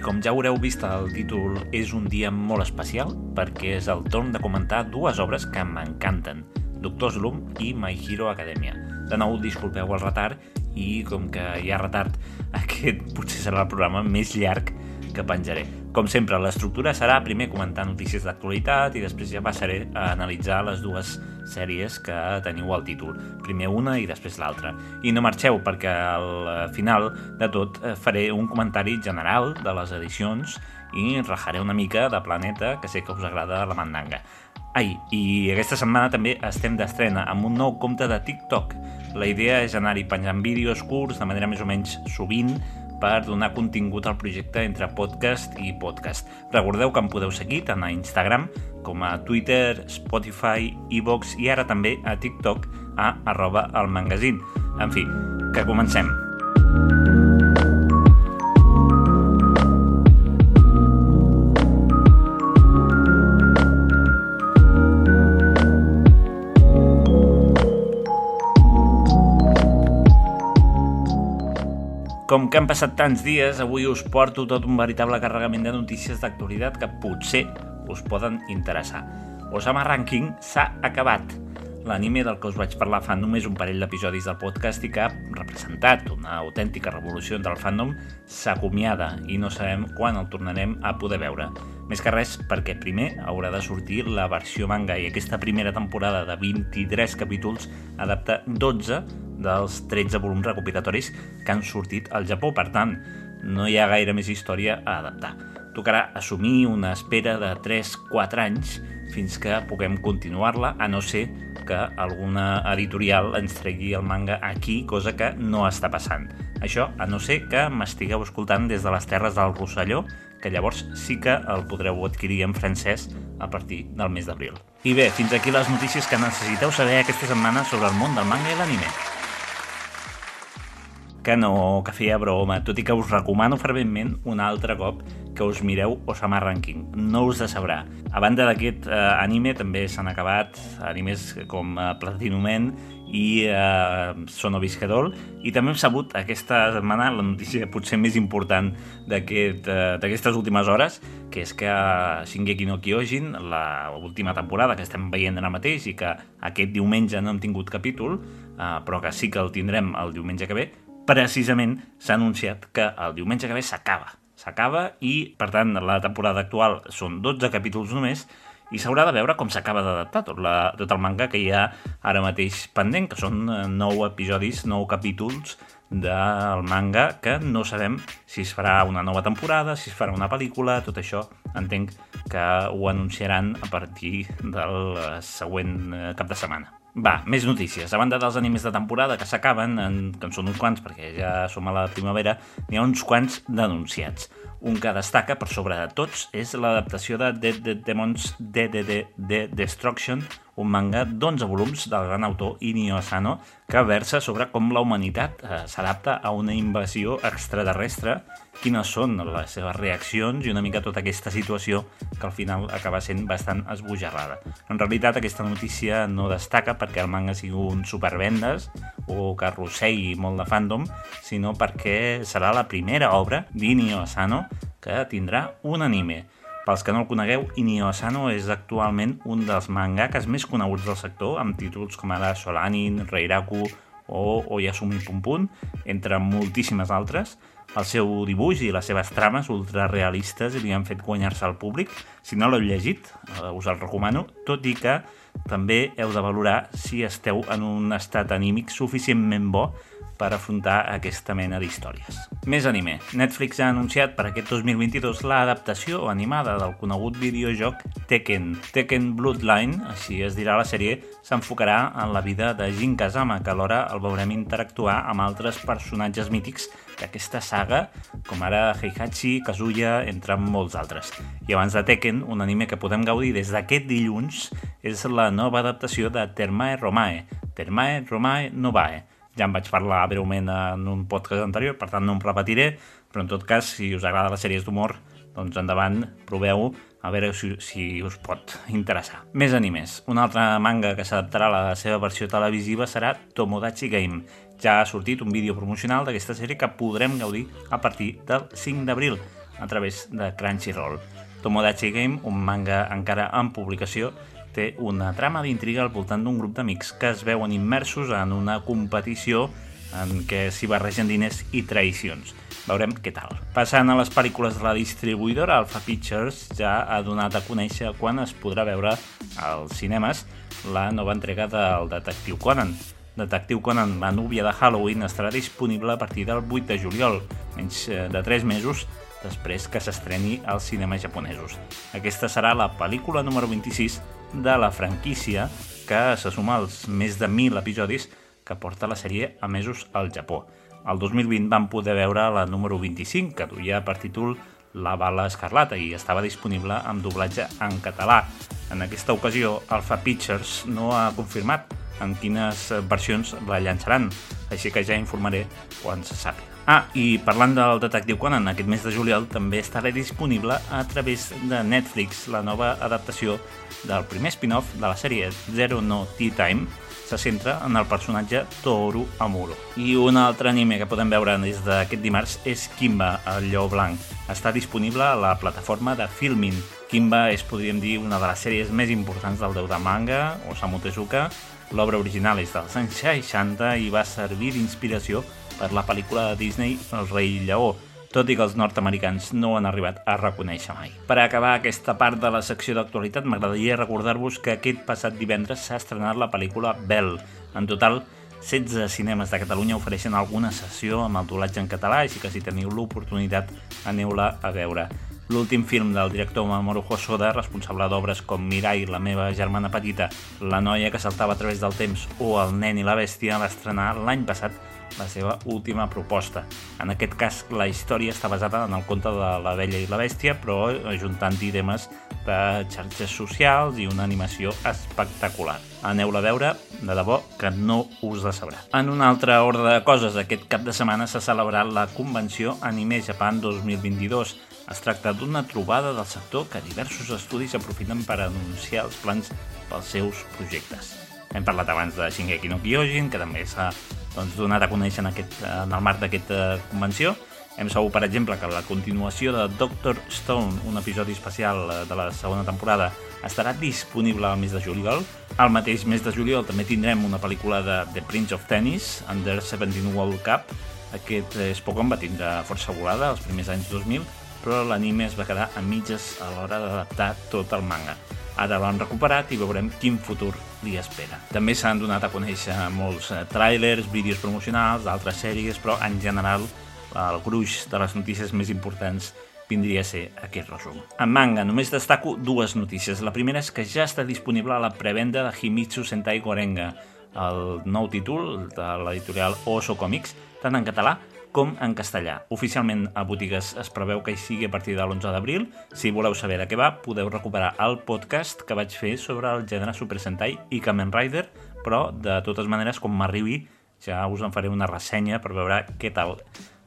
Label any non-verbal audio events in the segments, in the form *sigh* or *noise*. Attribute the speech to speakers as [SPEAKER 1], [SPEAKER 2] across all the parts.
[SPEAKER 1] Com ja haureu vist al títol, és un dia molt especial perquè és el torn de comentar dues obres que m'encanten, Doctor Slum i My Hero Academia. De nou, disculpeu el retard i com que hi ha retard, *laughs* aquest potser serà el programa més llarg que penjaré. Com sempre, l'estructura serà primer comentar notícies d'actualitat i després ja passaré a analitzar les dues sèries que teniu al títol. Primer una i després l'altra. I no marxeu perquè al final de tot eh, faré un comentari general de les edicions i rajaré una mica de Planeta, que sé que us agrada la mandanga. Ai, i aquesta setmana també estem d'estrena amb un nou compte de TikTok. La idea és anar-hi penjant vídeos curts de manera més o menys sovint per donar contingut al projecte entre podcast i podcast. Recordeu que em podeu seguir tant a Instagram com a Twitter, Spotify, iVox i ara també a TikTok a arroba el magazín. En fi, que comencem. Com que han passat tants dies, avui us porto tot un veritable carregament de notícies d'actualitat que potser us poden interessar. Osama Ranking s'ha acabat. L'anime del que us vaig parlar fa només un parell d'episodis del podcast i que ha representat una autèntica revolució entre el fandom s'acomiada i no sabem quan el tornarem a poder veure. Més que res perquè primer haurà de sortir la versió manga i aquesta primera temporada de 23 capítols adapta 12 dels 13 volums recopilatoris que han sortit al Japó. Per tant, no hi ha gaire més història a adaptar. Tocarà assumir una espera de 3-4 anys fins que puguem continuar-la, a no ser que alguna editorial ens tregui el manga aquí, cosa que no està passant. Això a no ser que m'estigueu escoltant des de les terres del Rosselló, que llavors sí que el podreu adquirir en francès a partir del mes d'abril. I bé, fins aquí les notícies que necessiteu saber aquesta setmana sobre el món del manga i l'anime que no, que feia broma, tot i que us recomano ferventment un altre cop que us mireu Osama Ranking, no us decebrà. A banda d'aquest eh, anime també s'han acabat animes com eh, Platinum Man i eh, Sonovisquedol i també hem sabut aquesta setmana la notícia potser més important d'aquestes aquest, eh, últimes hores que és que Shingeki no Kyojin la última temporada que estem veient ara mateix i que aquest diumenge no hem tingut capítol eh, però que sí que el tindrem el diumenge que ve precisament s'ha anunciat que el diumenge que ve s'acaba. S'acaba i, per tant, la temporada actual són 12 capítols només i s'haurà de veure com s'acaba d'adaptar tot, la, tot el manga que hi ha ara mateix pendent, que són 9 episodis, 9 capítols del manga que no sabem si es farà una nova temporada, si es farà una pel·lícula, tot això entenc que ho anunciaran a partir del següent eh, cap de setmana. Va, més notícies. A banda dels animes de temporada que s'acaben, que en són uns quants perquè ja som a la primavera, n'hi ha uns quants denunciats. Un que destaca per sobre de tots és l'adaptació de Dead Demons DDD de Destruction, un manga d'11 volums del gran autor Inio Asano que versa sobre com la humanitat eh, s'adapta a una invasió extraterrestre, quines són les seves reaccions i una mica tota aquesta situació que al final acaba sent bastant esbojarrada. En realitat aquesta notícia no destaca perquè el manga sigui un supervendes o que arrossegui molt de fandom, sinó perquè serà la primera obra d'Inio Asano que tindrà un anime. Pels que no el conegueu, Inio Asano és actualment un dels mangakas més coneguts del sector, amb títols com ara Solanin, Reiraku o Oyasumi Pum, entre moltíssimes altres. El seu dibuix i les seves trames ultrarealistes li han fet guanyar-se al públic. Si no l'heu llegit, eh, us el recomano, tot i que també heu de valorar si esteu en un estat anímic suficientment bo per afrontar aquesta mena d'històries. Més anime. Netflix ha anunciat per aquest 2022 l'adaptació animada del conegut videojoc Tekken. Tekken Bloodline, així es dirà la sèrie, s'enfocarà en la vida de Jin Kazama, que alhora el veurem interactuar amb altres personatges mítics d'aquesta saga, com ara Heihachi, Kazuya, entre molts altres. I abans de Tekken, un anime que podem gaudir des d'aquest dilluns és la nova adaptació de Termae Romae, Termae Romae Novae. Ja en vaig parlar breument en un podcast anterior, per tant no em repetiré, però en tot cas, si us agrada les sèries d'humor, doncs endavant, proveu a veure si, si us pot interessar. Més animes. Un altre manga que s'adaptarà a la seva versió televisiva serà Tomodachi Game. Ja ha sortit un vídeo promocional d'aquesta sèrie que podrem gaudir a partir del 5 d'abril a través de Crunchyroll. Tomodachi Game, un manga encara en publicació, té una trama d'intriga al voltant d'un grup d'amics que es veuen immersos en una competició en què s'hi barregen diners i traïcions. Veurem què tal. Passant a les pel·lícules de la distribuïdora, Alpha Pictures ja ha donat a conèixer quan es podrà veure als cinemes la nova entrega del Detectiu Conan. Detectiu Conan, la núvia de Halloween, estarà disponible a partir del 8 de juliol, menys eh, de 3 mesos després que s'estreni als cinemes japonesos. Aquesta serà la pel·lícula número 26 de la franquícia que se suma als més de 1.000 episodis que porta la sèrie a mesos al Japó. El 2020 vam poder veure la número 25, que duia per títol La bala escarlata i estava disponible amb doblatge en català. En aquesta ocasió, Alpha Pictures no ha confirmat en quines versions la llançaran, així que ja informaré quan se sàpiga. Ah, i parlant del Detectiu Conan, aquest mes de juliol també estarà disponible a través de Netflix la nova adaptació del primer spin-off de la sèrie Zero No Tea Time, se centra en el personatge Toru Amuro. I un altre anime que podem veure des d'aquest dimarts és Kimba, el lleó blanc. Està disponible a la plataforma de Filmin. Kimba és, podríem dir, una de les sèries més importants del déu de manga, Osamu Tezuka. L'obra original és dels anys 60 i va servir d'inspiració per la pel·lícula de Disney El rei lleó, tot i que els nord-americans no han arribat a reconèixer mai. Per acabar aquesta part de la secció d'actualitat, m'agradaria recordar-vos que aquest passat divendres s'ha estrenat la pel·lícula Bell. En total, 16 cinemes de Catalunya ofereixen alguna sessió amb el doblatge en català, així que si teniu l'oportunitat, aneu-la a veure. L'últim film del director Mamoru Hosoda, responsable d'obres com Mirai, la meva germana petita, La noia que saltava a través del temps o El nen i la bèstia, va estrenar l'any passat la seva última proposta. En aquest cas, la història està basada en el conte de la vella i la bèstia, però ajuntant-hi temes de xarxes socials i una animació espectacular. Aneu-la a veure, de debò que no us decebrà. En un altre ordre de coses, aquest cap de setmana s'ha celebrat la convenció Anime Japan 2022. Es tracta d'una trobada del sector que diversos estudis aprofiten per anunciar els plans pels seus projectes. Hem parlat abans de Shingeki no Kyojin, que també s'ha doncs, donat a conèixer en, aquest, en el marc d'aquesta convenció. Hem sabut, per exemple, que la continuació de Doctor Stone, un episodi especial eh, de la segona temporada, estarà disponible al mes de juliol. Al mateix mes de juliol també tindrem una pel·lícula de The Prince of Tennis, Under 17 World Cup. Aquest Spokon va tindre força volada als primers anys 2000, però l'anime es va quedar a mitges a l'hora d'adaptar tot el manga. Ara l'han recuperat i veurem quin futur li espera. També s'han donat a conèixer molts eh, tràilers, vídeos promocionals d'altres sèries, però en general el gruix de les notícies més importants vindria a ser aquest resum. En manga només destaco dues notícies. La primera és que ja està disponible a la prevenda de Himitsu Sentai Gorenga, el nou títol de l'editorial Oso Comics, tant en català com en castellà. Oficialment a botigues es preveu que hi sigui a partir de l'11 d'abril. Si voleu saber de què va, podeu recuperar el podcast que vaig fer sobre el gènere Super Sentai i Kamen Rider, però de totes maneres, com m'arribi, ja us en faré una ressenya per veure què tal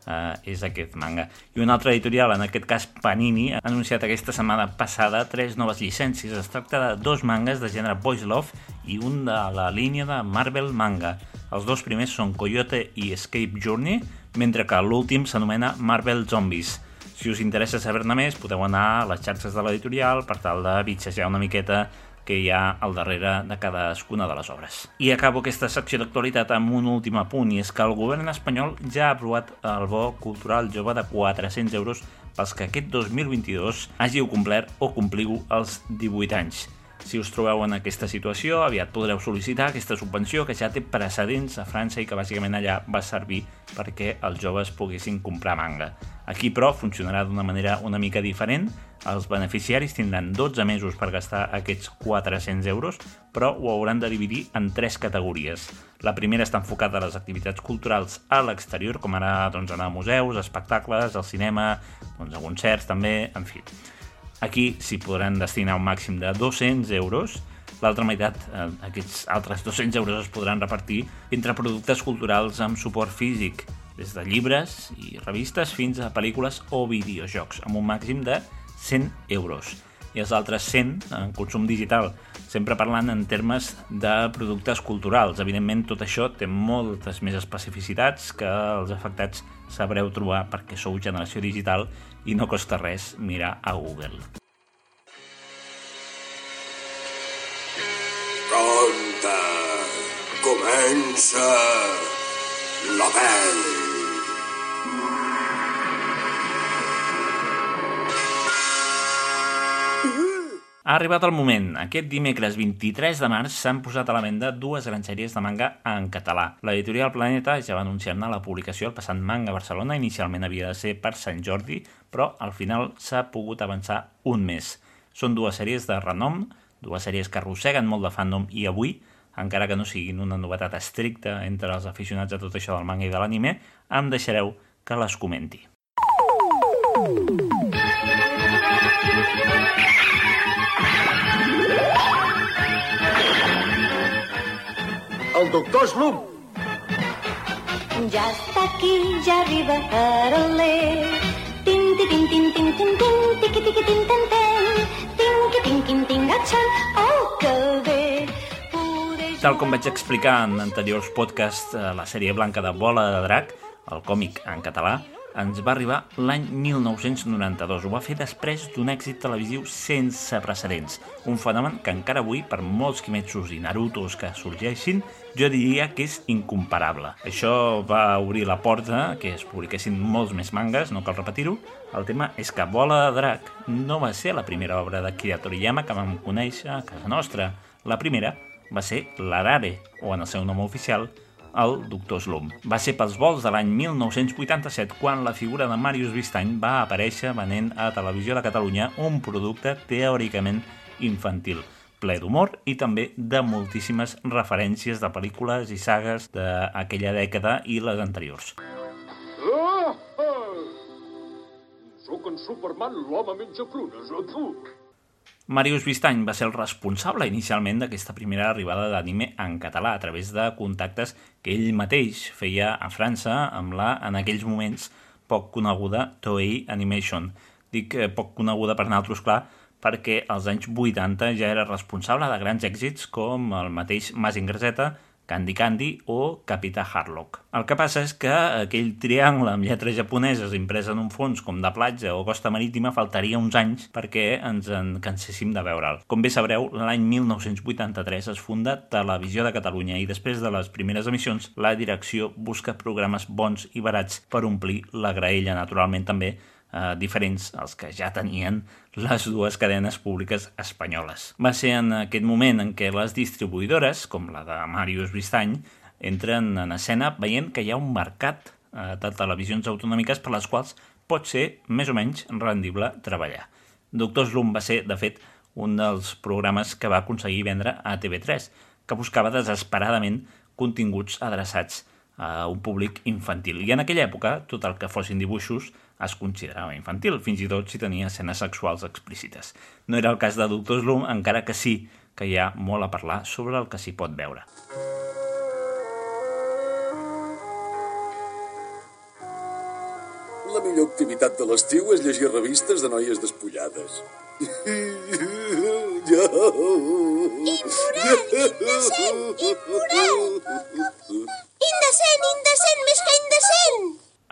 [SPEAKER 1] uh, és aquest manga. I un altre editorial, en aquest cas Panini, ha anunciat aquesta setmana passada tres noves llicències. Es tracta de dos mangas de gènere Boys Love i un de la línia de Marvel Manga. Els dos primers són Coyote i Escape Journey, mentre que l'últim s'anomena Marvel Zombies. Si us interessa saber-ne més, podeu anar a les xarxes de l'editorial per tal de bitxejar una miqueta que hi ha al darrere de cadascuna de les obres. I acabo aquesta secció d'actualitat amb un últim apunt, i és que el govern espanyol ja ha aprovat el bo cultural jove de 400 euros pels que aquest 2022 hàgiu complert o compliu els 18 anys. Si us trobeu en aquesta situació, aviat podreu sol·licitar aquesta subvenció que ja té precedents a França i que bàsicament allà va servir perquè els joves poguessin comprar manga. Aquí, però, funcionarà d'una manera una mica diferent. Els beneficiaris tindran 12 mesos per gastar aquests 400 euros, però ho hauran de dividir en tres categories. La primera està enfocada a les activitats culturals a l'exterior, com ara doncs, anar a museus, espectacles, al cinema, doncs, a concerts també, en fi. Aquí s'hi podran destinar un màxim de 200 euros. L'altra meitat, eh, aquests altres 200 euros es podran repartir entre productes culturals amb suport físic, des de llibres i revistes fins a pel·lícules o videojocs, amb un màxim de 100 euros. I els altres 100 en consum digital, sempre parlant en termes de productes culturals. Evidentment, tot això té moltes més especificitats que els afectats sabreu trobar perquè sou generació digital i no costa res mirar a Google.
[SPEAKER 2] Pronta! Comença la pel·li!
[SPEAKER 1] Ha arribat el moment. Aquest dimecres 23 de març s'han posat a la venda dues grans sèries de manga en català. L'editorial Planeta ja va anunciar-ne la publicació el passat Manga Barcelona. Inicialment havia de ser per Sant Jordi, però al final s'ha pogut avançar un mes. Són dues sèries de renom, dues sèries que arrosseguen molt de fandom i avui, encara que no siguin una novetat estricta entre els aficionats a tot això del manga i de l'anime, em deixareu que les comenti.
[SPEAKER 2] Doctor Slum!
[SPEAKER 3] Ja està aquí, ja arriba Carolé. Tin, tin, tin, tin, tin, tin, tin, tiqui, tiqui, tin, tin, tin. Tinqui, tinqui, tingatxan, oh, que bé.
[SPEAKER 1] Tal com vaig explicar en anteriors podcasts, eh, la sèrie blanca de Bola de Drac, el còmic en català, ens va arribar l'any 1992. Ho va fer després d'un èxit televisiu sense precedents. Un fenomen que encara avui, per molts Kimetsus i Narutos que sorgeixin, jo diria que és incomparable. Això va obrir la porta que es publiquessin molts més mangas, no cal repetir-ho. El tema és que Bola de Drac no va ser la primera obra de Kira Toriyama que vam conèixer a casa nostra. La primera va ser l'Arare, o en el seu nom oficial, el Doctor Slum. Va ser pels vols de l'any 1987 quan la figura de Màrius Vistany va aparèixer venent a Televisió de Catalunya un producte teòricament infantil ple d'humor i també de moltíssimes referències de pel·lícules i sagues d'aquella dècada i les anteriors.
[SPEAKER 4] Sóc en Superman, l'home menja prunes, a tu.
[SPEAKER 1] Marius Vistany va ser el responsable inicialment d'aquesta primera arribada d'anime en català a través de contactes que ell mateix feia a França amb la, en aquells moments, poc coneguda Toei Animation. Dic eh, poc coneguda per naltros, clar, perquè als anys 80 ja era responsable de grans èxits com el mateix Mazinger Z, Candy Candy o Capità Harlock. El que passa és que aquell triangle amb lletres japoneses impresa en un fons com de platja o costa marítima faltaria uns anys perquè ens en canséssim de veure'l. Com bé sabreu, l'any 1983 es funda Televisió de Catalunya i després de les primeres emissions la direcció busca programes bons i barats per omplir la graella, naturalment també eh, diferents als que ja tenien les dues cadenes públiques espanyoles. Va ser en aquest moment en què les distribuïdores, com la de Màrius Vistany, entren en escena veient que hi ha un mercat eh, de televisions autonòmiques per les quals pot ser més o menys rendible treballar. Doctor Slum va ser, de fet, un dels programes que va aconseguir vendre a TV3, que buscava desesperadament continguts adreçats a un públic infantil. I en aquella època, tot el que fossin dibuixos es considerava infantil, fins i tot si tenia escenes sexuals explícites. No era el cas de Doctor Slum, encara que sí que hi ha molt a parlar sobre el que s'hi pot veure.
[SPEAKER 2] La millor activitat de l'estiu és llegir revistes de noies despullades.
[SPEAKER 5] Immoral, indecent, immoral. *laughs*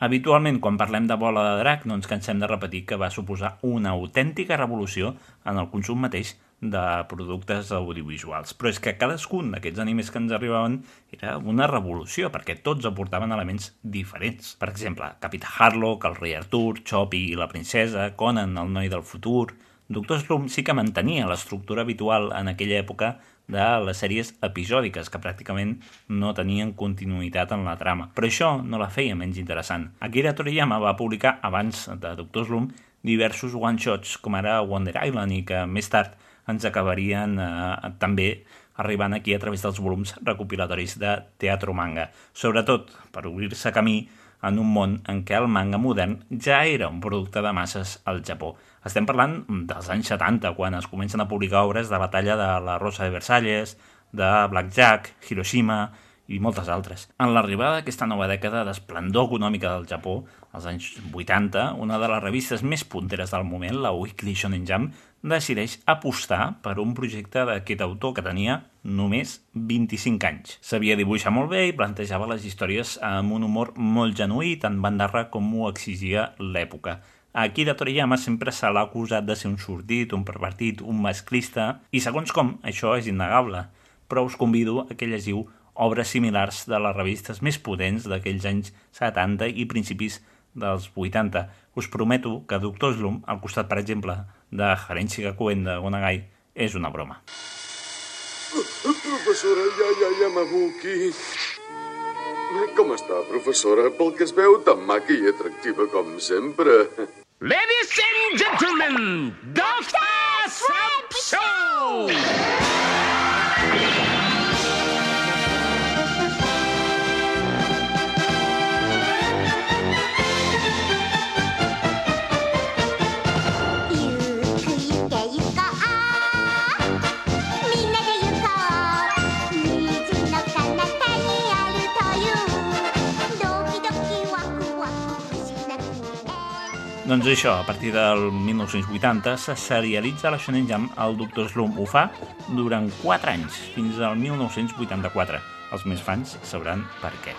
[SPEAKER 1] Habitualment, quan parlem de bola de drac, no ens cansem de repetir que va suposar una autèntica revolució en el consum mateix de productes audiovisuals. Però és que cadascun d'aquests animes que ens arribaven era una revolució, perquè tots aportaven elements diferents. Per exemple, Capità Harlock, el rei Artur, Choppy i la princesa, Conan, el noi del futur, Doctor Slump sí que mantenia l'estructura habitual en aquella època de les sèries episòdiques, que pràcticament no tenien continuïtat en la trama. Però això no la feia menys interessant. Akira Toriyama va publicar, abans de Doctor Slump, diversos one-shots, com ara Wonder Island, i que més tard ens acabarien eh, també arribant aquí a través dels volums recopilatoris de teatre manga, sobretot per obrir-se camí en un món en què el manga modern ja era un producte de masses al Japó. Estem parlant dels anys 70, quan es comencen a publicar obres de Batalla de la Rosa de Versalles, de Blackjack, Hiroshima i moltes altres. En l'arribada d'aquesta nova dècada d'esplendor econòmica del Japó, als anys 80, una de les revistes més punteres del moment, la Weekly Shonen Jump, decideix apostar per un projecte d'aquest autor que tenia només 25 anys. Sabia dibuixar molt bé i plantejava les històries amb un humor molt genuí, tant bandarra com ho exigia l'època. Akira Toriyama sempre se l'ha acusat de ser un sortit, un pervertit, un masclista, i segons com, això és innegable. Però us convido a que llegiu obres similars de les revistes més potents d'aquells anys 70 i principis dels 80. Us prometo que Doctor Slum, al costat, per exemple, de Harenchi Gakuen de Gonagai, és una broma.
[SPEAKER 2] Professora Yamabuki. Com està, professora? Pel que es veu, tan maca i atractiva com sempre.
[SPEAKER 4] Ladies and gentlemen, Dr. Slump Show!
[SPEAKER 1] Doncs això, a partir del 1980 se serialitza la Shonen el Dr. Slump ho fa durant 4 anys, fins al 1984. Els més fans sabran per què.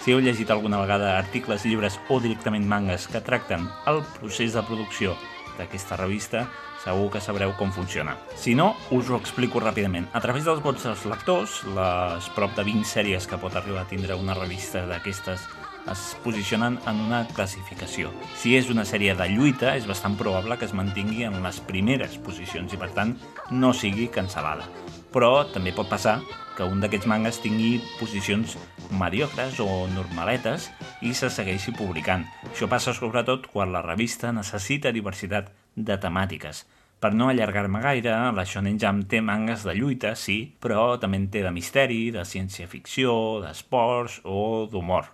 [SPEAKER 1] Si heu llegit alguna vegada articles, llibres o directament mangas que tracten el procés de producció d'aquesta revista, segur que sabreu com funciona. Si no, us ho explico ràpidament. A través dels vots dels lectors, les prop de 20 sèries que pot arribar a tindre una revista d'aquestes es posicionen en una classificació. Si és una sèrie de lluita, és bastant probable que es mantingui en les primeres posicions i, per tant, no sigui cancel·lada. Però també pot passar que un d'aquests mangas tingui posicions mediocres o normaletes i se segueixi publicant. Això passa sobretot quan la revista necessita diversitat de temàtiques. Per no allargar-me gaire, la Shonen Jump té mangas de lluita, sí, però també en té de misteri, de ciència-ficció, d'esports o d'humor.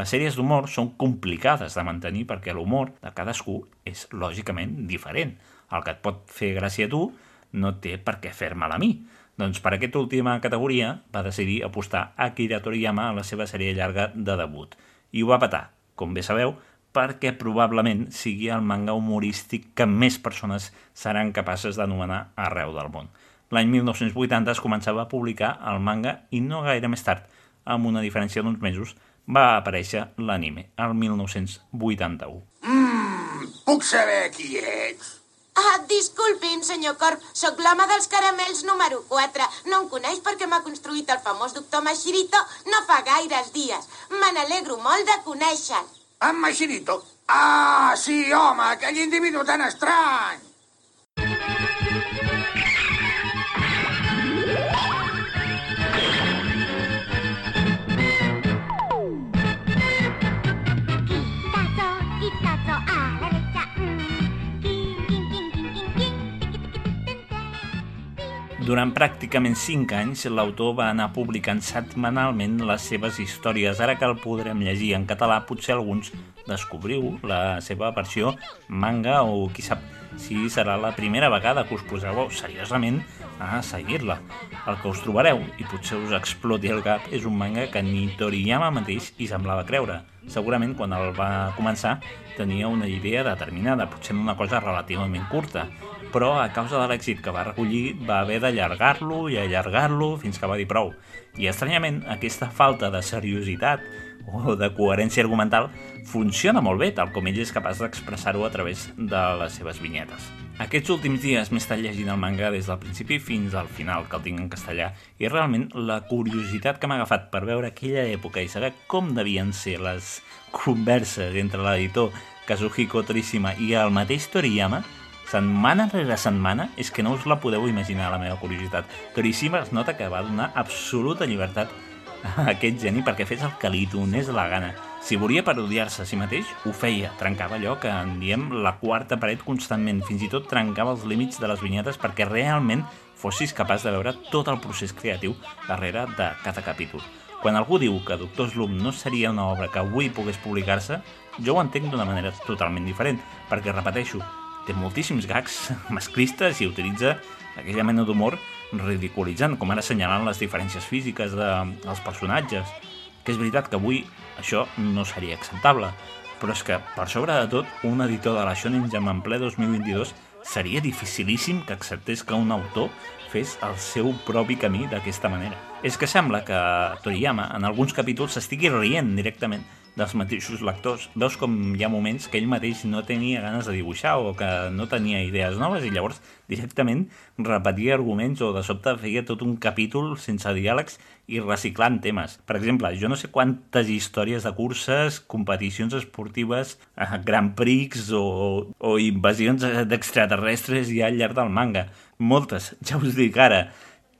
[SPEAKER 1] Les sèries d'humor són complicades de mantenir perquè l'humor de cadascú és lògicament diferent. El que et pot fer gràcia a tu no té per què fer-me'l a mi. Doncs per aquesta última categoria va decidir apostar Akira Toriyama a la seva sèrie llarga de debut. I ho va patar, com bé sabeu, perquè probablement sigui el manga humorístic que més persones seran capaces d'anomenar arreu del món. L'any 1980 es començava a publicar el manga i no gaire més tard, amb una diferència d'uns mesos, va aparèixer l'anime, el 1981.
[SPEAKER 6] Puc saber qui ets?
[SPEAKER 5] Ah, disculpin, senyor Corp, sóc l'home dels caramels número 4. No em coneix perquè m'ha construït el famós doctor Mashirito no fa gaires dies. Me n'alegro molt de conèixer-lo.
[SPEAKER 6] En Machirito? Ah, sí, home, aquell individu tan estrany.「
[SPEAKER 1] Durant pràcticament 5 anys, l'autor va anar publicant setmanalment les seves històries. Ara que el podrem llegir en català, potser alguns descobriu la seva versió manga o qui sap si serà la primera vegada que us poseu seriosament a seguir-la. El que us trobareu, i potser us exploti el cap, és un manga que ni Toriyama mateix hi semblava creure. Segurament quan el va començar tenia una idea determinada, potser una cosa relativament curta, però a causa de l'èxit que va recollir va haver d'allargar-lo i allargar-lo fins que va dir prou. I estranyament, aquesta falta de seriositat o de coherència argumental funciona molt bé, tal com ell és capaç d'expressar-ho a través de les seves vinyetes. Aquests últims dies m'he estat llegint el manga des del principi fins al final, que el tinc en castellà, i realment la curiositat que m'ha agafat per veure aquella època i saber com devien ser les converses entre l'editor Kazuhiko Torishima i el mateix Toriyama setmana rere setmana, és que no us la podeu imaginar, la meva curiositat. Torishima es nota que va donar absoluta llibertat a aquest geni perquè fes el que li donés la gana. Si volia parodiar-se a si mateix, ho feia. Trencava allò que en diem la quarta paret constantment. Fins i tot trencava els límits de les vinyetes perquè realment fossis capaç de veure tot el procés creatiu darrere de cada capítol. Quan algú diu que Doctor Slum no seria una obra que avui pogués publicar-se, jo ho entenc d'una manera totalment diferent, perquè, repeteixo, té moltíssims gags masclistes i utilitza aquella mena d'humor ridiculitzant, com ara assenyalant les diferències físiques dels de, personatges, que és veritat que avui això no seria acceptable, però és que, per sobre de tot, un editor de la Shonen Jump en ple 2022 seria dificilíssim que acceptés que un autor fes el seu propi camí d'aquesta manera. És que sembla que Toriyama en alguns capítols s'estigui rient directament dels mateixos lectors. Veus com hi ha moments que ell mateix no tenia ganes de dibuixar o que no tenia idees noves i llavors directament repetia arguments o de sobte feia tot un capítol sense diàlegs i reciclant temes. Per exemple, jo no sé quantes històries de curses, competicions esportives, eh, Grand Prix o, o invasions d'extraterrestres hi ha al llarg del manga. Moltes, ja us dic ara.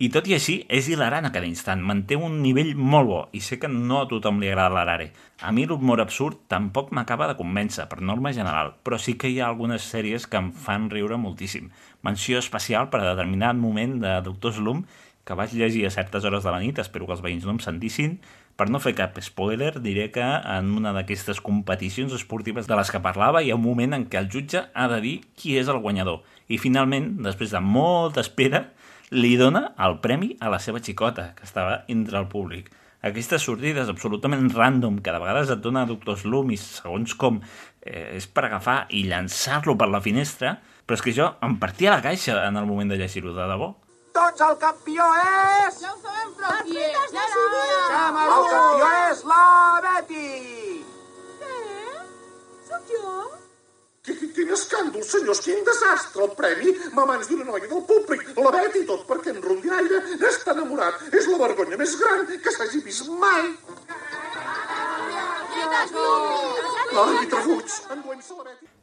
[SPEAKER 1] I tot i així, és hilarant a cada instant, manté un nivell molt bo, i sé que no a tothom li agrada l'Arare. A mi l'humor absurd tampoc m'acaba de convèncer, per norma general, però sí que hi ha algunes sèries que em fan riure moltíssim. Menció especial per a determinat moment de Doctor Slum, que vaig llegir a certes hores de la nit, espero que els veïns no em sentissin, per no fer cap spoiler, diré que en una d'aquestes competicions esportives de les que parlava hi ha un moment en què el jutge ha de dir qui és el guanyador. I finalment, després de molta espera, li dona el premi a la seva xicota, que estava entre el públic. Aquestes sortides absolutament random, que de vegades et dona Doctor Slum i segons com eh, és per agafar i llançar-lo per la finestra, però és que jo em partia la caixa en el moment de llegir-ho, de debò.
[SPEAKER 6] Doncs el campió és...
[SPEAKER 7] Ja ho sabem, però qui és? Ja era
[SPEAKER 6] El campió és la Betty!
[SPEAKER 7] Què? Sóc jo?
[SPEAKER 8] Quin, quin escàndol, senyors, quin desastre! El premi va mans d'una noia del públic, la Bet i tot perquè en Rondinaire n'està enamorat. És la vergonya més gran que s'hagi vist mai.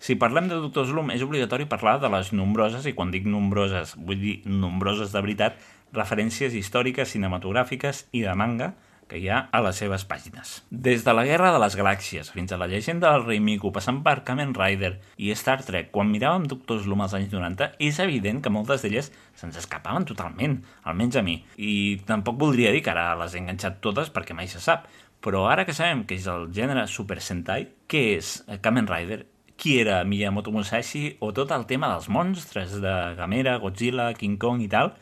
[SPEAKER 1] Si parlem de Doctor Slum, és obligatori parlar de les nombroses, i quan dic nombroses, vull dir nombroses de veritat, referències històriques, cinematogràfiques i de manga que hi ha a les seves pàgines. Des de la Guerra de les Galàxies fins a la llegenda del rei Miku, passant per Kamen Rider i Star Trek, quan miràvem Doctor Slum als anys 90, és evident que moltes d'elles se'ns escapaven totalment, almenys a mi. I tampoc voldria dir que ara les he enganxat totes perquè mai se sap, però ara que sabem que és el gènere Super Sentai, què és Kamen Rider? Qui era Miyamoto Musashi o tot el tema dels monstres de Gamera, Godzilla, King Kong i tal,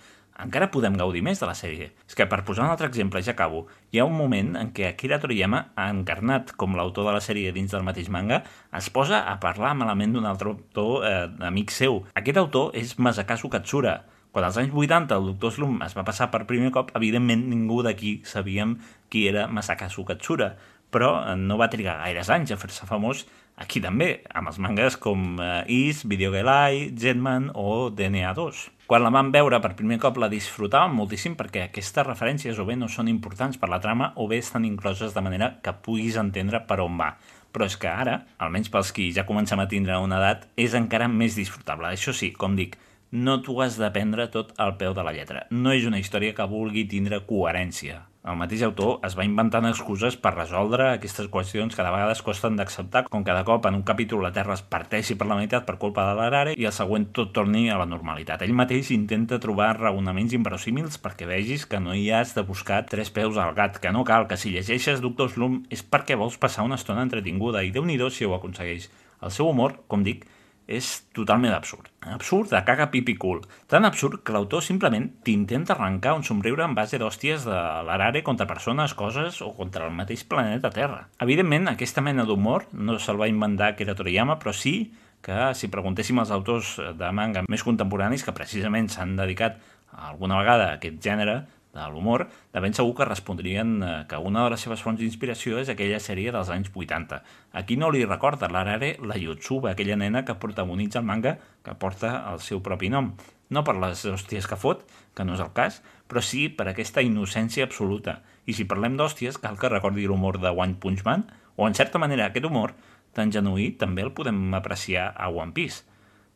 [SPEAKER 1] encara podem gaudir més de la sèrie. És que, per posar un altre exemple, ja acabo, hi ha un moment en què Akira Toriyama, encarnat com l'autor de la sèrie dins del mateix manga, es posa a parlar malament d'un altre autor eh, amic seu. Aquest autor és Masakazu Katsura. Quan als anys 80 el Doctor Slum es va passar per primer cop, evidentment ningú d'aquí sabíem qui era Masakazu Katsura, però eh, no va trigar gaires anys a fer-se famós aquí també, amb els mangas com eh, Is, Video Gelai, Jetman o DNA2. Quan la vam veure per primer cop la disfrutàvem moltíssim perquè aquestes referències o bé no són importants per la trama o bé estan incloses de manera que puguis entendre per on va. Però és que ara, almenys pels qui ja comencem a tindre una edat, és encara més disfrutable. Això sí, com dic, no t'ho has de prendre tot al peu de la lletra. No és una història que vulgui tindre coherència. El mateix autor es va inventant excuses per resoldre aquestes qüestions que de vegades costen d'acceptar, com cada cop en un capítol la Terra es parteixi per la meitat per culpa de l'Arare i el següent tot torni a la normalitat. Ell mateix intenta trobar raonaments inverosímils perquè vegis que no hi has de buscar tres peus al gat, que no cal, que si llegeixes Doctor Slum és perquè vols passar una estona entretinguda i déu nhi si ho aconsegueix. El seu humor, com dic, és totalment absurd. Absurd de caga pipi cul. Tan absurd que l'autor simplement t'intenta arrencar un somriure en base d'hòsties de l'arare contra persones, coses o contra el mateix planeta Terra. Evidentment, aquesta mena d'humor no se'l va inventar era Toriyama, però sí que si preguntéssim als autors de manga més contemporanis que precisament s'han dedicat alguna vegada a aquest gènere, de l'humor, de ben segur que respondrien eh, que una de les seves fonts d'inspiració és aquella sèrie dels anys 80. A qui no li recorda l'Arare la Yotsuba, aquella nena que protagonitza el manga que porta el seu propi nom. No per les hòsties que fot, que no és el cas, però sí per aquesta innocència absoluta. I si parlem d'hòsties, cal que recordi l'humor de One Punch Man, o en certa manera aquest humor tan genuí també el podem apreciar a One Piece.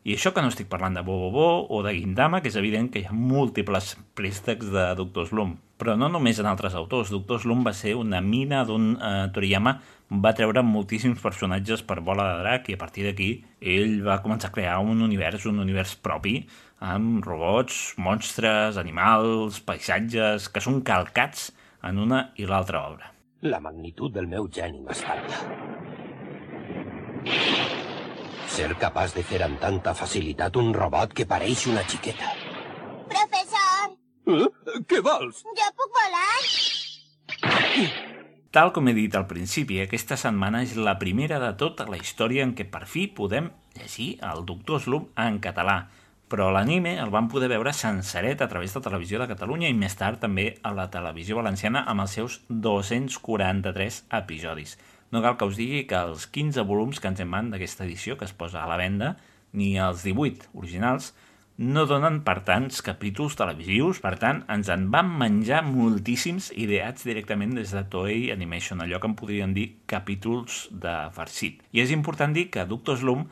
[SPEAKER 1] I això que no estic parlant de Bobobo o de Gindama, que és evident que hi ha múltiples préstecs de Doctor Slum. Però no només en altres autors. Doctor Slum va ser una mina d'on eh, Toriyama va treure moltíssims personatges per bola de drac i a partir d'aquí ell va començar a crear un univers, un univers propi, amb robots, monstres, animals, paisatges, que són calcats en una i l'altra obra.
[SPEAKER 9] La magnitud del meu geni m'espanta. Ser capaç de fer amb tanta facilitat un robot que pareix una xiqueta.
[SPEAKER 10] Professor,
[SPEAKER 9] Eh? Què vols?
[SPEAKER 10] jo puc volar?
[SPEAKER 1] Tal com he dit al principi, aquesta setmana és la primera de tota la història en què per fi podem llegir el Doctor Slum en català. Però l'anime el vam poder veure senceret a través de Televisió de Catalunya i més tard també a la televisió valenciana amb els seus 243 episodis. No cal que us digui que els 15 volums que ens en van d'aquesta edició que es posa a la venda, ni els 18 originals, no donen per tants capítols televisius, per tant, ens en van menjar moltíssims ideats directament des de Toei Animation, allò que en podríem dir capítols de farcit. I és important dir que Doctor Slum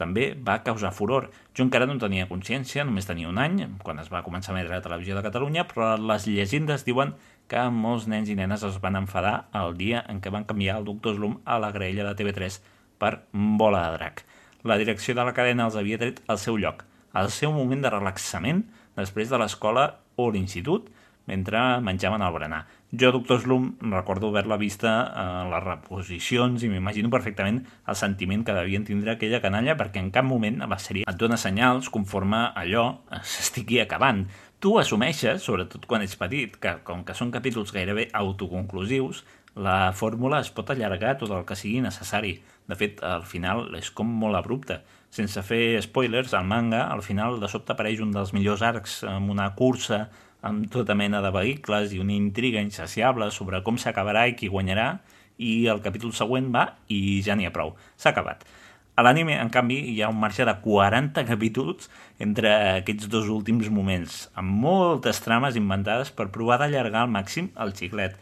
[SPEAKER 1] també va causar furor. Jo encara no en tenia consciència, només tenia un any, quan es va començar a emetre la televisió de Catalunya, però les llegendes diuen molts nens i nenes es van enfadar el dia en què van canviar el Doctor Slum a la graella de TV3 per Bola de Drac. La direcció de la cadena els havia tret al seu lloc, al seu moment de relaxament després de l'escola o l'institut, mentre menjaven el berenar. Jo, Doctor Slum, recordo haver-la vista en les reposicions i m'imagino perfectament el sentiment que devien tindre aquella canalla perquè en cap moment la sèrie et dona senyals conforme allò *laughs* s'estigui acabant. Tu assumeixes, sobretot quan ets petit, que com que són capítols gairebé autoconclusius, la fórmula es pot allargar tot el que sigui necessari. De fet, al final és com molt abrupte. Sense fer spoilers, al manga, al final de sobte apareix un dels millors arcs amb una cursa amb tota mena de vehicles i una intriga insaciable sobre com s'acabarà i qui guanyarà, i el capítol següent va i ja n'hi ha prou. S'ha acabat. A l'anime, en canvi, hi ha un marge de 40 capítols entre aquests dos últims moments, amb moltes trames inventades per provar d'allargar al màxim el xiclet.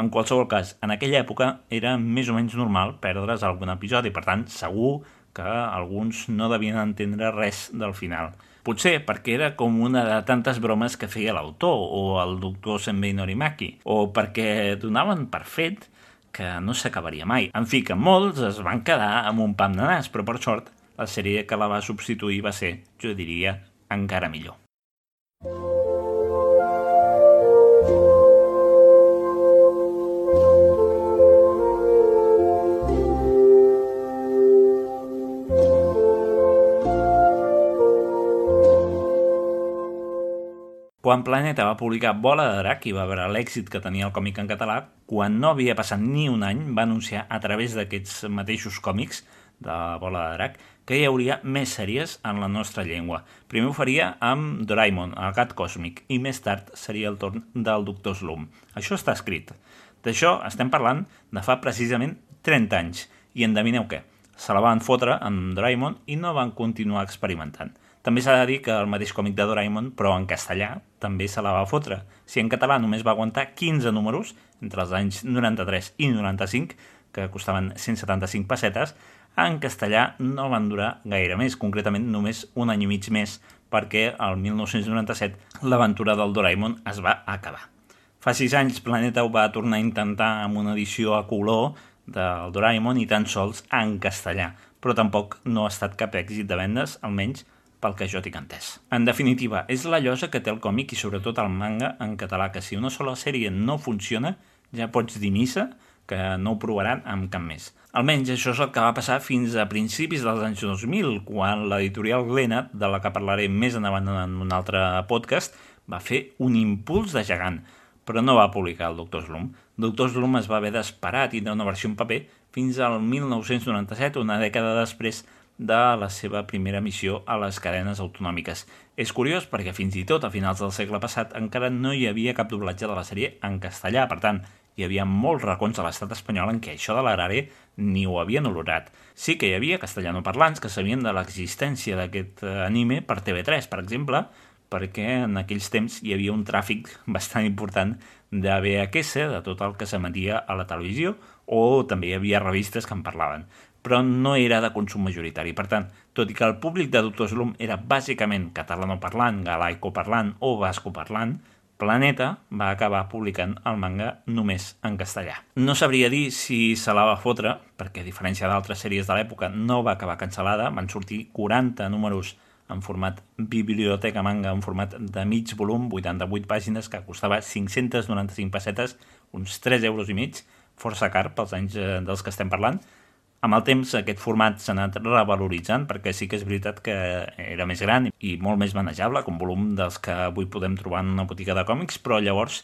[SPEAKER 1] En qualsevol cas, en aquella època era més o menys normal perdre's algun episodi, per tant, segur que alguns no devien entendre res del final. Potser perquè era com una de tantes bromes que feia l'autor o el doctor Senbei Norimaki, o perquè donaven per fet que no s'acabaria mai. En fi, que molts es van quedar amb un pam de nas, però per sort la sèrie que la va substituir va ser, jo diria, encara millor. Quan Planeta va publicar Bola de Drac i va veure l'èxit que tenia el còmic en català, quan no havia passat ni un any, va anunciar a través d'aquests mateixos còmics de Bola de Drac que hi hauria més sèries en la nostra llengua. Primer ho faria amb Doraemon, el gat còsmic, i més tard seria el torn del Doctor Slum. Això està escrit. D'això estem parlant de fa precisament 30 anys. I endevineu què? Se la van fotre amb Doraemon i no van continuar experimentant. També s'ha de dir que el mateix còmic de Doraemon, però en castellà, també se la va fotre. Si en català només va aguantar 15 números, entre els anys 93 i 95, que costaven 175 pessetes, en castellà no van durar gaire més, concretament només un any i mig més, perquè el 1997 l'aventura del Doraemon es va acabar. Fa sis anys Planeta ho va tornar a intentar amb una edició a color del Doraemon i tan sols en castellà, però tampoc no ha estat cap èxit de vendes, almenys pel que jo tinc entès. En definitiva, és la llosa que té el còmic i sobretot el manga en català, que si una sola sèrie no funciona, ja pots dir missa que no ho provaran amb cap més. Almenys això és el que va passar fins a principis dels anys 2000, quan l'editorial Glenat, de la que parlaré més endavant en un altre podcast, va fer un impuls de gegant, però no va publicar el Doctor Slum. Doctor Slum es va haver d'esperar a tindre una versió en paper fins al 1997, una dècada després de la seva primera missió a les cadenes autonòmiques. És curiós perquè fins i tot a finals del segle passat encara no hi havia cap doblatge de la sèrie en castellà, per tant, hi havia molts racons a l'estat espanyol en què això de l'agrari ni ho havien olorat. Sí que hi havia castellanoparlants que sabien de l'existència d'aquest eh, anime per TV3, per exemple, perquè en aquells temps hi havia un tràfic *laughs* bastant important de VHS, de tot el que s'emetia a la televisió, o també hi havia revistes que en parlaven però no era de consum majoritari. Per tant, tot i que el públic de Doctor Slum era bàsicament catalanoparlant, galaicoparlant o bascoparlant, Planeta va acabar publicant el manga només en castellà. No sabria dir si se la va fotre, perquè a diferència d'altres sèries de l'època no va acabar cancel·lada, van sortir 40 números en format biblioteca manga, en format de mig volum, 88 pàgines, que costava 595 pessetes, uns 3 euros i mig, força car pels anys eh, dels que estem parlant. Amb el temps aquest format s'ha anat revaloritzant perquè sí que és veritat que era més gran i molt més manejable, com volum dels que avui podem trobar en una botiga de còmics, però llavors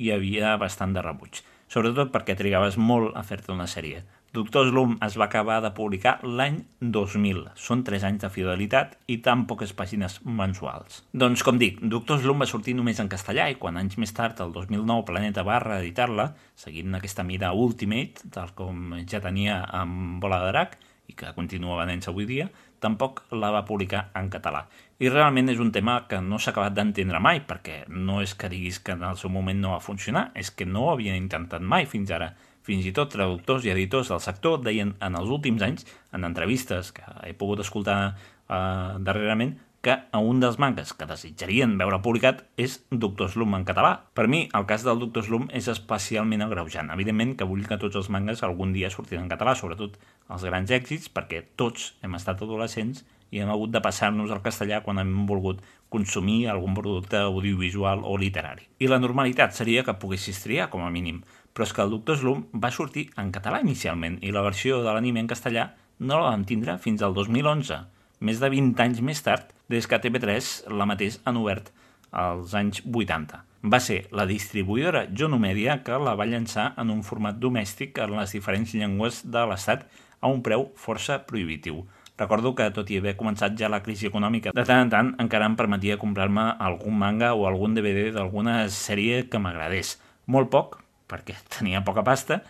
[SPEAKER 1] hi havia bastant de rebuig. Sobretot perquè trigaves molt a fer-te una sèrie. Doctor Slum es va acabar de publicar l'any 2000. Són 3 anys de fidelitat i tan poques pàgines mensuals. Doncs, com dic, Doctor Slum va sortir només en castellà i quan anys més tard, el 2009, Planeta va reeditar-la, seguint aquesta mida Ultimate, tal com ja tenia amb Bola de Drac, i que continua venent-se avui dia, tampoc la va publicar en català. I realment és un tema que no s'ha acabat d'entendre mai, perquè no és que diguis que en el seu moment no va funcionar, és que no ho havien intentat mai fins ara. Fins i tot traductors i editors del sector deien en els últims anys, en entrevistes que he pogut escoltar eh, darrerament, que un dels mangas que desitjarien veure publicat és Doctor Slum en català. Per mi, el cas del Doctor Slum és especialment agreujant. Evidentment que vull que tots els mangas algun dia surtin en català, sobretot els grans èxits, perquè tots hem estat adolescents i hem hagut de passar-nos al castellà quan hem volgut consumir algun producte audiovisual o literari. I la normalitat seria que poguessis triar, com a mínim però és que el Doctor Slum va sortir en català inicialment i la versió de l'anime en castellà no la vam tindre fins al 2011, més de 20 anys més tard, des que TV3 la mateix han obert als anys 80. Va ser la distribuïdora Jonomedia que la va llançar en un format domèstic en les diferents llengües de l'Estat a un preu força prohibitiu. Recordo que, tot i haver començat ja la crisi econòmica, de tant en tant encara em permetia comprar-me algun manga o algun DVD d'alguna sèrie que m'agradés. Molt poc, perquè *laughs* tenia poca pasta,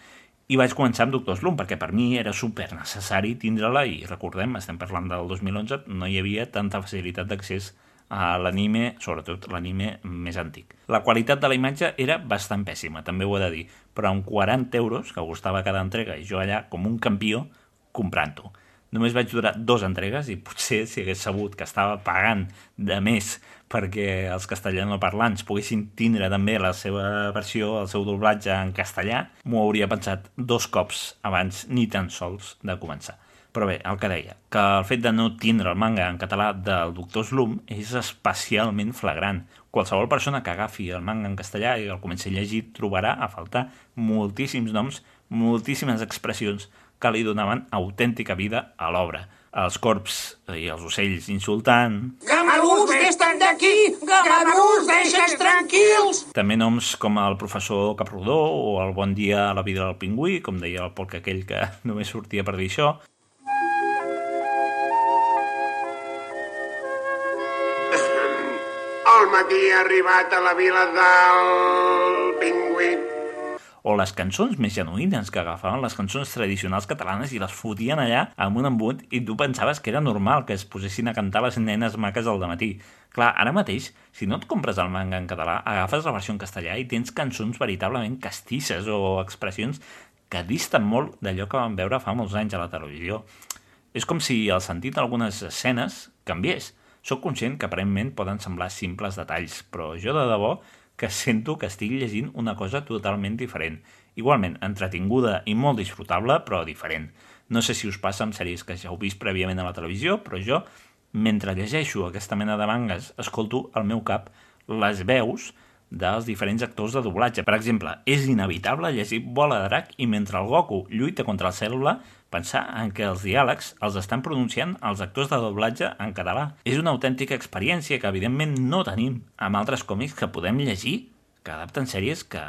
[SPEAKER 1] i vaig començar amb Doctor Slum, perquè per mi era super necessari tindre-la, i recordem, estem parlant del 2011, no hi havia tanta facilitat d'accés a l'anime, sobretot l'anime més antic. La qualitat de la imatge era bastant pèssima, també ho he de dir, però amb 40 euros, que costava cada entrega, i jo allà com un campió comprant-ho. Només vaig durar dues entregues i potser si hagués sabut que estava pagant de més perquè els castellanoparlants poguessin tindre també la seva versió, el seu doblatge en castellà, m'ho hauria pensat dos cops abans ni tan sols de començar. Però bé, el que deia, que el fet de no tindre el manga en català del Doctor Slum és especialment flagrant. Qualsevol persona que agafi el manga en castellà i el comenci a llegir trobarà a faltar moltíssims noms, moltíssimes expressions que li donaven autèntica vida a l'obra els corps i els ocells insultant...
[SPEAKER 6] Gamarús, vés-te'n d'aquí! Gamarús, deixa'ns tranquils!
[SPEAKER 1] També noms com el professor Caprodó o el bon dia a la vida del pingüí, com deia el porc aquell que *laughs* només sortia per dir això.
[SPEAKER 6] El matí ha arribat a la vila del pingüí
[SPEAKER 1] o les cançons més genuïnes que agafaven les cançons tradicionals catalanes i les fotien allà amb un embut i tu pensaves que era normal que es posessin a cantar les nenes maques al matí. Clar, ara mateix, si no et compres el manga en català, agafes la versió en castellà i tens cançons veritablement castisses o expressions que disten molt d'allò que vam veure fa molts anys a la televisió. És com si el sentit d'algunes escenes canviés. Soc conscient que aparentment poden semblar simples detalls, però jo de debò que sento que estic llegint una cosa totalment diferent. Igualment, entretinguda i molt disfrutable, però diferent. No sé si us passa amb sèries que ja heu vist prèviament a la televisió, però jo, mentre llegeixo aquesta mena de mangas, escolto al meu cap les veus dels diferents actors de doblatge. Per exemple, és inevitable llegir Bola de Drac i mentre el Goku lluita contra el Cèl·lula pensar en què els diàlegs els estan pronunciant els actors de doblatge en català. És una autèntica experiència que evidentment no tenim amb altres còmics que podem llegir que adapten sèries que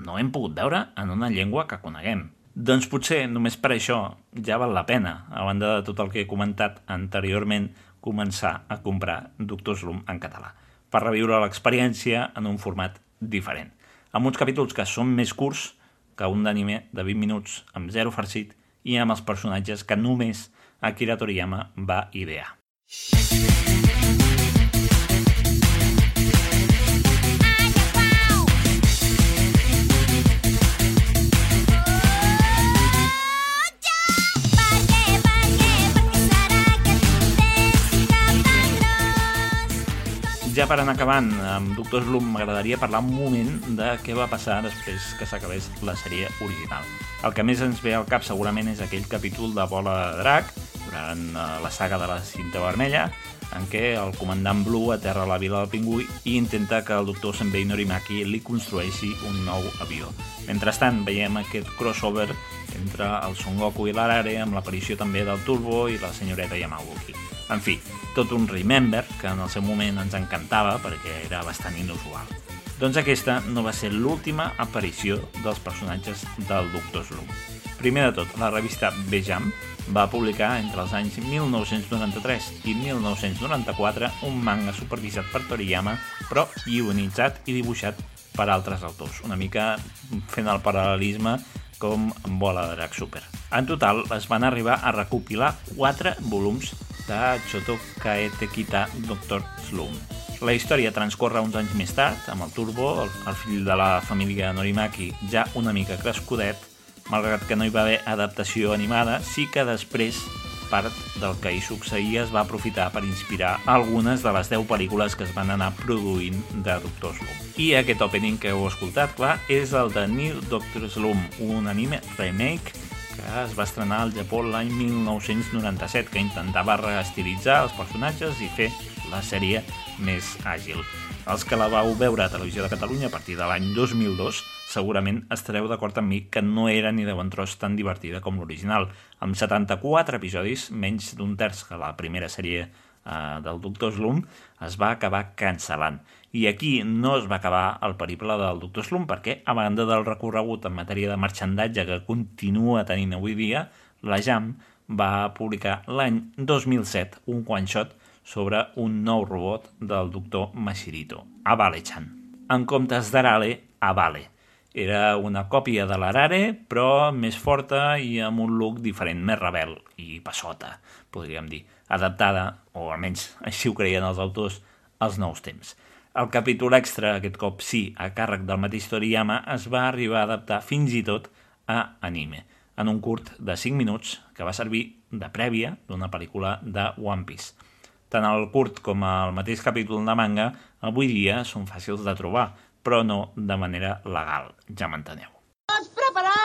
[SPEAKER 1] no hem pogut veure en una llengua que coneguem. Doncs potser només per això ja val la pena, a banda de tot el que he comentat anteriorment, començar a comprar Doctor Slum en català, per reviure l'experiència en un format diferent. Amb uns capítols que són més curts que un d'anime de 20 minuts amb zero farcit i amb els personatges que només Akira Toriyama va idear. Ja per anar acabant, amb Doctor Slum m'agradaria parlar un moment de què va passar després que s'acabés la sèrie original. El que més ens ve al cap segurament és aquell capítol de Bola de Drac, durant eh, la saga de la cinta vermella, en què el comandant Blue aterra a la vila del pingüí i intenta que el doctor Senbei Norimaki li construeixi un nou avió. Mentrestant, veiem aquest crossover entre el Son Goku i l'Arare amb l'aparició també del Turbo i la senyoreta Yamauchi. En fi, tot un remember que en el seu moment ens encantava perquè era bastant inusual. Doncs aquesta no va ser l'última aparició dels personatges del Doctor Slum. Primer de tot, la revista Bejam va publicar entre els anys 1993 i 1994 un manga supervisat per Toriyama, però ionitzat i dibuixat per altres autors, una mica fent el paral·lelisme com Bola de Drac Super. En total, es van arribar a recopilar 4 volums de Choto Kaetekita Dr. Slum. La història transcorre uns anys més tard, amb el Turbo, el, el fill de la família Norimaki, ja una mica crescudet, malgrat que no hi va haver adaptació animada, sí que després part del que hi succeïa es va aprofitar per inspirar algunes de les 10 pel·lícules que es van anar produint de Doctor Slum. I aquest opening que heu escoltat, clar, és el de New Doctor Slum, un anime remake que es va estrenar al Japó l'any 1997, que intentava reestilitzar els personatges i fer la sèrie més àgil. Els que la vau veure a Televisió de Catalunya a partir de l'any 2002 segurament estareu d'acord amb mi que no era ni de bon tros tan divertida com l'original. Amb 74 episodis, menys d'un terç que la primera sèrie eh, del Doctor Slum, es va acabar cancel·lant. I aquí no es va acabar el periple del Doctor Slum perquè, a banda del recorregut en matèria de marxandatge que continua tenint avui dia, la Jam va publicar l'any 2007 un one-shot sobre un nou robot del doctor Mashirito, Avale-chan. En comptes d'Arale, Avale. Era una còpia de l'Arare, però més forta i amb un look diferent, més rebel i passota, podríem dir, adaptada, o almenys així ho creien els autors, als nous temps. El capítol extra, aquest cop sí, a càrrec del mateix Toriyama, es va arribar a adaptar fins i tot a anime, en un curt de 5 minuts que va servir de prèvia d'una pel·lícula de One Piece. Tant el curt com el mateix capítol de manga avui dia són fàcils de trobar, però no de manera legal, ja m'enteneu.
[SPEAKER 7] Tots preparats!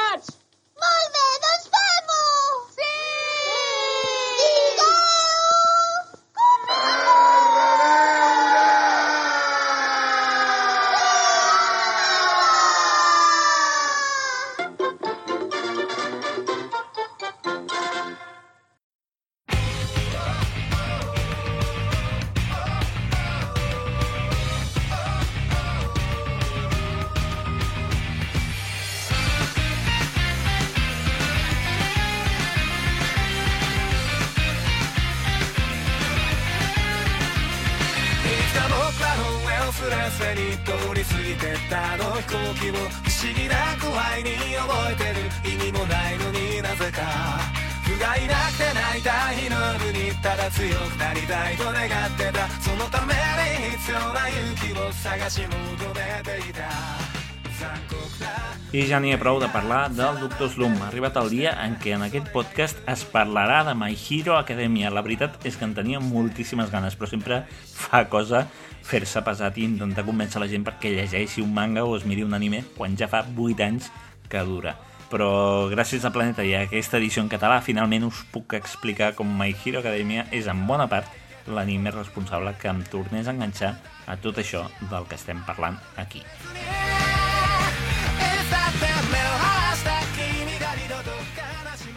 [SPEAKER 1] Ja n'hi ha prou de parlar del Doctor Slum. Ha arribat el dia en què en aquest podcast es parlarà de My Hero Academia. La veritat és que en tenia moltíssimes ganes, però sempre fa cosa fer-se pesat i intentar convèncer la gent perquè llegeixi un manga o es miri un anime quan ja fa 8 anys que dura. Però gràcies a Planeta i a aquesta edició en català finalment us puc explicar com My Hero Academia és en bona part l'anime responsable que em tornés a enganxar a tot això del que estem parlant aquí.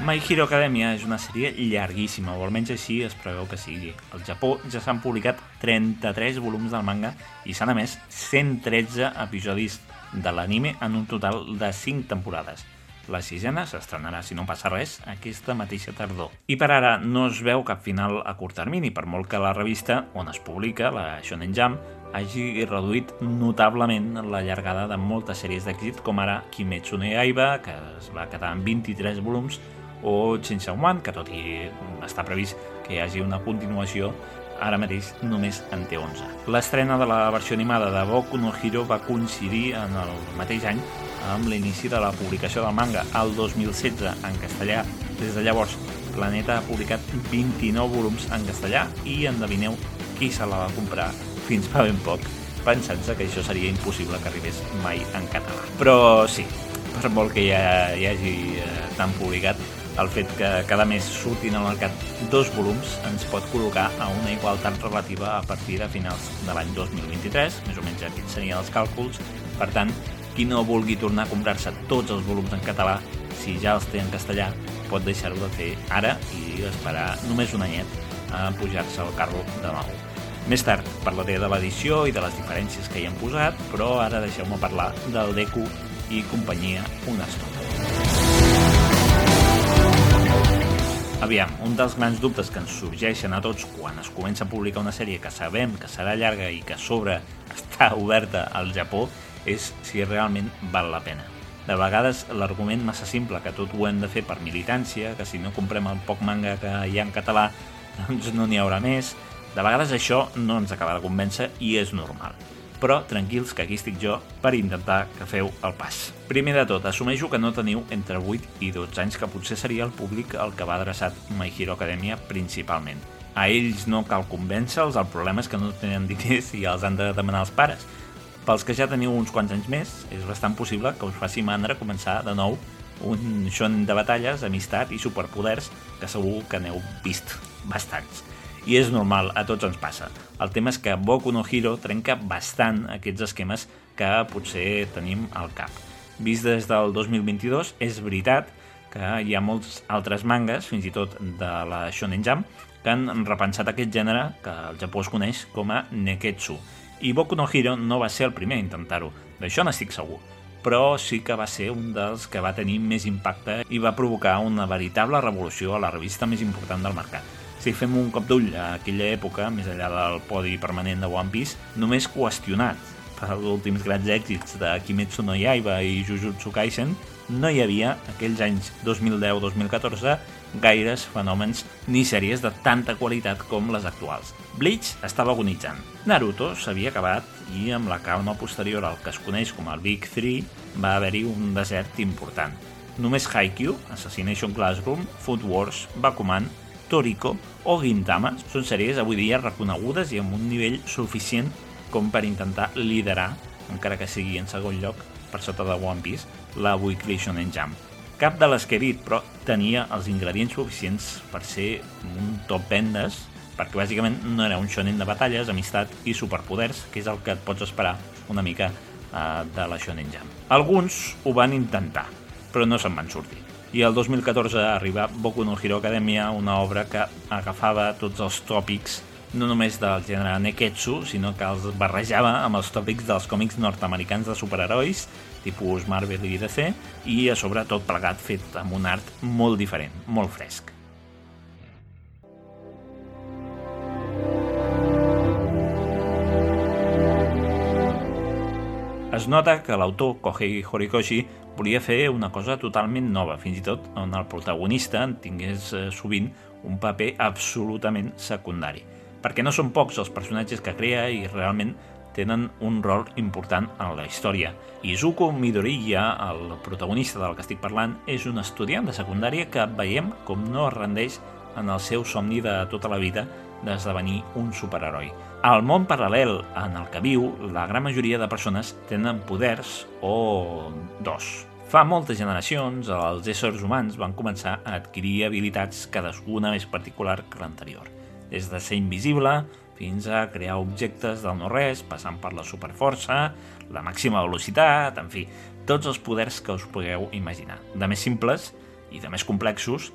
[SPEAKER 1] My Hero Academia és una sèrie llarguíssima, o almenys així es preveu que sigui. Al Japó ja s'han publicat 33 volums del manga i s'han emès 113 episodis de l'anime en un total de 5 temporades. La sisena s'estrenarà, si no passa res, aquesta mateixa tardor. I per ara no es veu cap final a curt termini, per molt que la revista on es publica, la Shonen Jump, hagi reduït notablement la llargada de moltes sèries d'èxit, com ara Kimetsu no Yaiba, que es va quedar en 23 volums, o Chainsaw Man, que tot i està previst que hi hagi una continuació, ara mateix només en té 11. L'estrena de la versió animada de Boku no Hero va coincidir en el mateix any amb l'inici de la publicació del manga, al 2016 en castellà. Des de llavors, Planeta ha publicat 29 volums en castellà i endevineu qui se la va comprar fins fa ben poc, pensant-se que això seria impossible que arribés mai en català. Però sí, per molt que ja hi hagi eh, tan publicat, el fet que cada mes surtin al mercat dos volums ens pot col·locar a una igualtat relativa a partir de finals de l'any 2023, més o menys aquests serien els càlculs. Per tant, qui no vulgui tornar a comprar-se tots els volums en català, si ja els té en castellà, pot deixar-ho de fer ara i esperar només un anyet a pujar-se al carro de nou. Més tard parlaré de l'edició i de les diferències que hi han posat, però ara deixeu-me parlar del Deku i companyia una estona. Aviam, un dels grans dubtes que ens sorgeixen a tots quan es comença a publicar una sèrie que sabem que serà llarga i que a sobre *laughs* està oberta al Japó és si realment val la pena. De vegades l'argument massa simple que tot ho hem de fer per militància, que si no comprem el poc manga que hi ha en català *laughs* doncs no n'hi haurà més, de vegades això no ens acaba de convèncer i és normal però tranquils que aquí estic jo per intentar que feu el pas. Primer de tot, assumeixo que no teniu entre 8 i 12 anys, que potser seria el públic al que va adreçat My Hero Academia principalment. A ells no cal convèncer-los, el problema és que no tenen *laughs* diners i els han de demanar als pares. Pels que ja teniu uns quants anys més, és bastant possible que us faci mandra començar de nou un xon de batalles, amistat i superpoders que segur que n'heu vist bastants i és normal, a tots ens passa. El tema és que Boku no Hero trenca bastant aquests esquemes que potser tenim al cap. Vist des del 2022, és veritat que hi ha molts altres mangas, fins i tot de la Shonen Jump, que han repensat aquest gènere que al Japó es coneix com a Neketsu. I Boku no Hero no va ser el primer a intentar-ho, d'això n'estic segur però sí que va ser un dels que va tenir més impacte i va provocar una veritable revolució a la revista més important del mercat. Si fem un cop d'ull a aquella època, més enllà del podi permanent de One Piece, només qüestionat per els últims grans èxits de Kimetsu no Yaiba i Jujutsu Kaisen, no hi havia, aquells anys 2010-2014, gaires fenòmens ni sèries de tanta qualitat com les actuals. Bleach estava agonitzant. Naruto s'havia acabat i amb la calma posterior al que es coneix com el Big 3 va haver-hi un desert important. Només Haikyuu, Assassination Classroom, Food Wars, Bakuman Toriko o Gintama són sèries avui dia reconegudes i amb un nivell suficient com per intentar liderar, encara que sigui en segon lloc, per sota de One Piece, la Weekly Shonen Jump. Cap de les que he dit, però, tenia els ingredients suficients per ser un top vendes, perquè bàsicament no era un shonen de batalles, amistat i superpoders, que és el que et pots esperar una mica uh, de la Shonen Jump. Alguns ho van intentar, però no se'n van sortir i el 2014 arriba Boku no Hero Academia, una obra que agafava tots els tòpics no només del gènere Neketsu, sinó que els barrejava amb els tòpics dels còmics nord-americans de superherois, tipus Marvel i DC, i a sobre tot plegat fet amb un art molt diferent, molt fresc. Es nota que l'autor Kohei Horikoshi volia fer una cosa totalment nova, fins i tot on el protagonista en tingués eh, sovint un paper absolutament secundari. Perquè no són pocs els personatges que crea i realment tenen un rol important en la història. Izuku Midoriya, el protagonista del que estic parlant, és un estudiant de secundària que veiem com no es rendeix en el seu somni de tota la vida d'esdevenir un superheroi. Al món paral·lel en el que viu, la gran majoria de persones tenen poders o dos. Fa moltes generacions, els éssers humans van començar a adquirir habilitats cadascuna més particular que l'anterior. Des de ser invisible fins a crear objectes del no-res, passant per la superforça, la màxima velocitat, en fi, tots els poders que us pugueu imaginar. De més simples i de més complexos,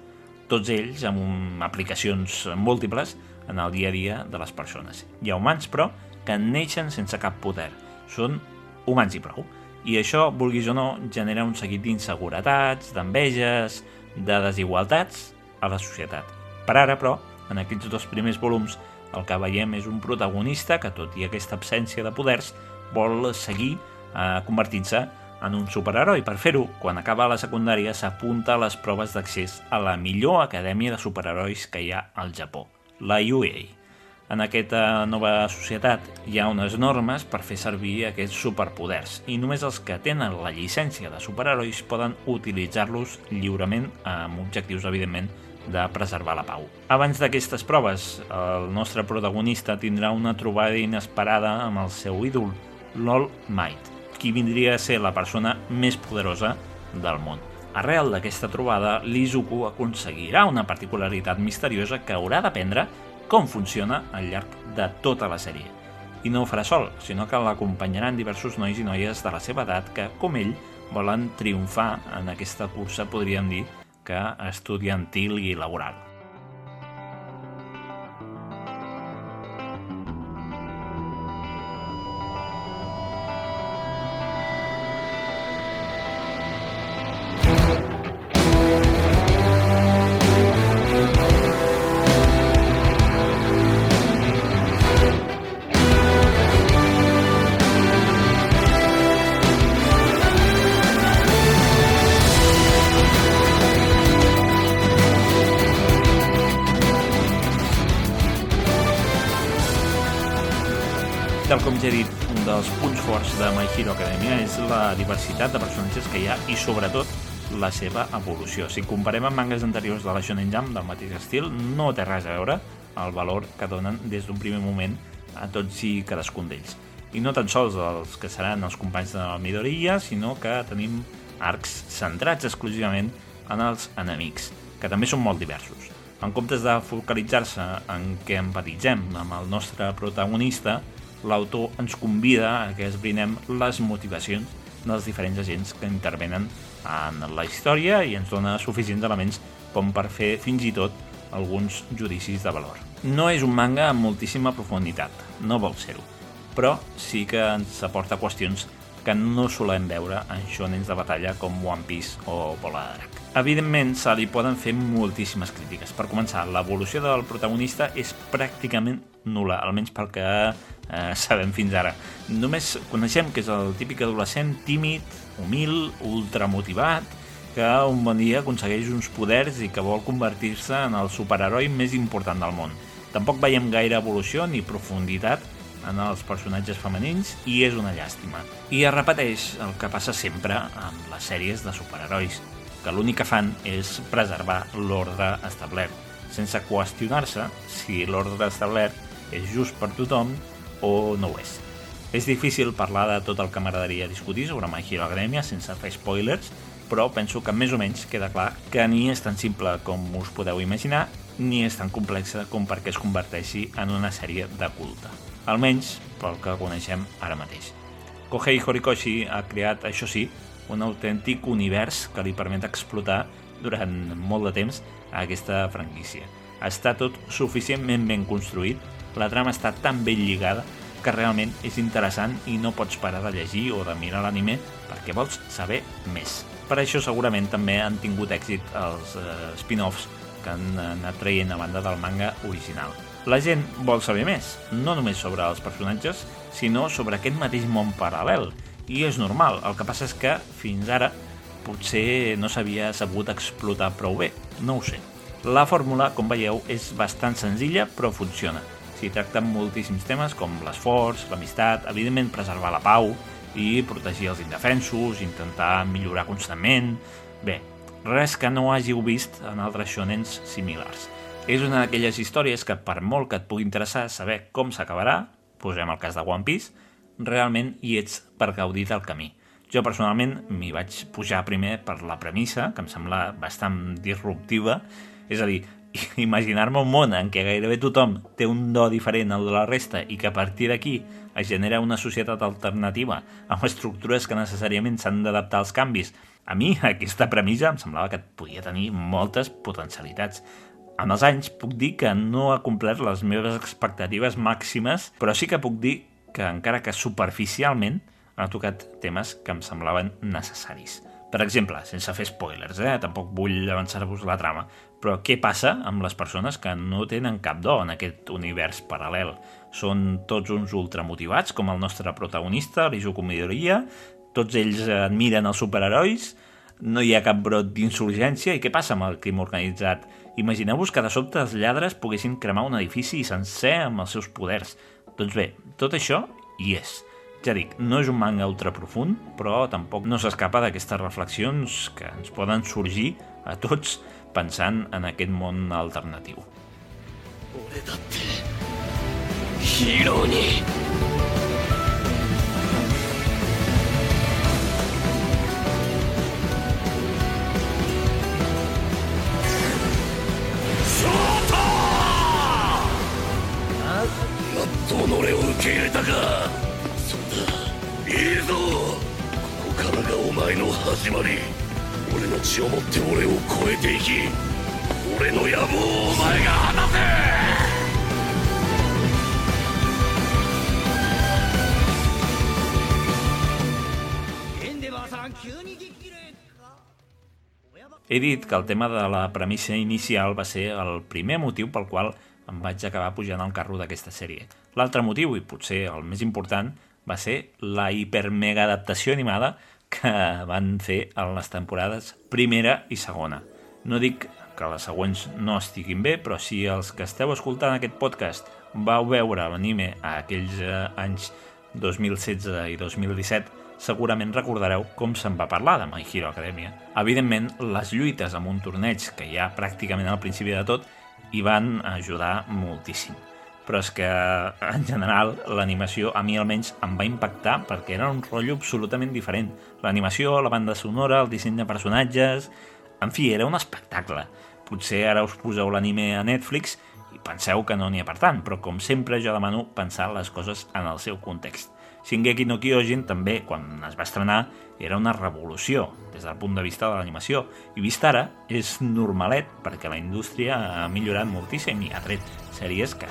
[SPEAKER 1] tots ells amb aplicacions múltiples en el dia a dia de les persones. Hi ha humans, però, que neixen sense cap poder. Són humans i prou i això, vulguis o no, genera un seguit d'inseguretats, d'enveges, de desigualtats a la societat. Per ara, però, en aquests dos primers volums, el que veiem és un protagonista que, tot i aquesta absència de poders, vol seguir eh, convertint-se en un superheroi. Per fer-ho, quan acaba la secundària, s'apunta a les proves d'accés a la millor acadèmia de superherois que hi ha al Japó, la UA. En aquesta nova societat hi ha unes normes per fer servir aquests superpoders i només els que tenen la llicència de superherois poden utilitzar-los lliurement amb objectius, evidentment, de preservar la pau. Abans d'aquestes proves, el nostre protagonista tindrà una trobada inesperada amb el seu ídol, l'All Might, qui vindria a ser la persona més poderosa del món. Arrel d'aquesta trobada, l'Izuku aconseguirà una particularitat misteriosa que haurà d'aprendre com funciona al llarg de tota la sèrie. I no ho farà sol, sinó que l'acompanyaran diversos nois i noies de la seva edat que, com ell, volen triomfar en aquesta cursa, podríem dir, que estudiantil i laboral. Sobretot, la seva evolució. Si comparem amb mangas anteriors de la Shonen Jump del mateix estil, no té res a veure el valor que donen des d'un primer moment a tots i cadascun d'ells. I no tan sols els que seran els companys de la Midoriya, sinó que tenim arcs centrats exclusivament en els enemics, que també són molt diversos. En comptes de focalitzar-se en què empatitzem amb el nostre protagonista, l'autor ens convida a que esbrinem les motivacions dels diferents agents que intervenen en la història i ens dona suficients elements com per fer fins i tot alguns judicis de valor. No és un manga amb moltíssima profunditat, no vol ser-ho, però sí que ens aporta qüestions que no solem veure en shonens de batalla com One Piece o Bola de Drac. Evidentment, se li poden fer moltíssimes crítiques. Per començar, l'evolució del protagonista és pràcticament nula, almenys pel que eh, sabem fins ara. Només coneixem que és el típic adolescent tímid, humil, ultramotivat, que un bon dia aconsegueix uns poders i que vol convertir-se en el superheroi més important del món. Tampoc veiem gaire evolució ni profunditat en els personatges femenins i és una llàstima. I es repeteix el que passa sempre amb les sèries de superherois, que l'únic que fan és preservar l'ordre establert, sense qüestionar-se si l'ordre establert és just per tothom o no ho és. És difícil parlar de tot el que m'agradaria discutir sobre My Hero Academia sense fer spoilers, però penso que més o menys queda clar que ni és tan simple com us podeu imaginar, ni és tan complexa com perquè es converteixi en una sèrie de culte. Almenys pel que coneixem ara mateix. Kohei Horikoshi ha creat, això sí, un autèntic univers que li permet explotar durant molt de temps aquesta franquícia. Està tot suficientment ben construït, la trama està tan ben lligada que realment és interessant i no pots parar de llegir o de mirar l'anime perquè vols saber més. Per això segurament també han tingut èxit els eh, spin-offs que han anat traient a banda del manga original. La gent vol saber més, no només sobre els personatges, sinó sobre aquest mateix món paral·lel, i és normal. El que passa és que fins ara potser no s'havia sabut explotar prou bé, no ho sé. La fórmula, com veieu, és bastant senzilla, però funciona. S'hi tracten moltíssims temes com l'esforç, l'amistat, evidentment preservar la pau i protegir els indefensos, intentar millorar constantment... Bé, res que no hàgiu vist en altres shonens similars. És una d'aquelles històries que, per molt que et pugui interessar saber com s'acabarà, posem el cas de One Piece, realment hi ets per gaudir del camí. Jo personalment m'hi vaig pujar primer per la premissa, que em sembla bastant disruptiva, és a dir, *laughs* imaginar-me un món en què gairebé tothom té un do diferent al de la resta i que a partir d'aquí es genera una societat alternativa amb estructures que necessàriament s'han d'adaptar als canvis. A mi *laughs* aquesta premissa em semblava que podia tenir moltes potencialitats. Amb els anys puc dir que no ha complert les meves expectatives màximes, però sí que puc dir que encara que superficialment ha tocat temes que em semblaven necessaris. Per exemple, sense fer spoilers, eh? tampoc vull avançar-vos la trama, però què passa amb les persones que no tenen cap do en aquest univers paral·lel? Són tots uns ultramotivats, com el nostre protagonista, l'Izuku Midoriya, tots ells admiren els superherois, no hi ha cap brot d'insurgència, i què passa amb el crim organitzat? Imagineu-vos que de sobte els lladres poguessin cremar un edifici sencer amb els seus poders. Doncs bé, tot això hi és. Ja dic, no és un manga ultra profund, però tampoc no s'escapa d'aquestes reflexions que ens poden sorgir a tots pensant en aquest món alternatiu.
[SPEAKER 11] ヒーローに 己を受け入れたかそうだいいぞここからがお前の始まり俺の血を持って俺を超えていき俺の野望をお前が果たせ
[SPEAKER 1] He dit que el tema de la premissa inicial va ser el primer motiu pel qual em vaig acabar pujant al carro d'aquesta sèrie. L'altre motiu, i potser el més important, va ser la hipermega adaptació animada que van fer en les temporades primera i segona. No dic que les següents no estiguin bé, però si els que esteu escoltant aquest podcast vau veure l'anime a aquells eh, anys 2016 i 2017, segurament recordareu com se'n va parlar de My Hero Academia. Evidentment, les lluites amb un torneig que hi ha pràcticament al principi de tot hi van ajudar moltíssim. Però és que, en general, l'animació a mi almenys em va impactar perquè era un rotllo absolutament diferent. L'animació, la banda sonora, el disseny de personatges... En fi, era un espectacle. Potser ara us poseu l'anime a Netflix i penseu que no n'hi ha per tant, però com sempre jo demano pensar les coses en el seu context. Shingeki no Kyojin també, quan es va estrenar, era una revolució des del punt de vista de l'animació. I vist ara, és normalet, perquè la indústria ha millorat moltíssim i ha tret sèries que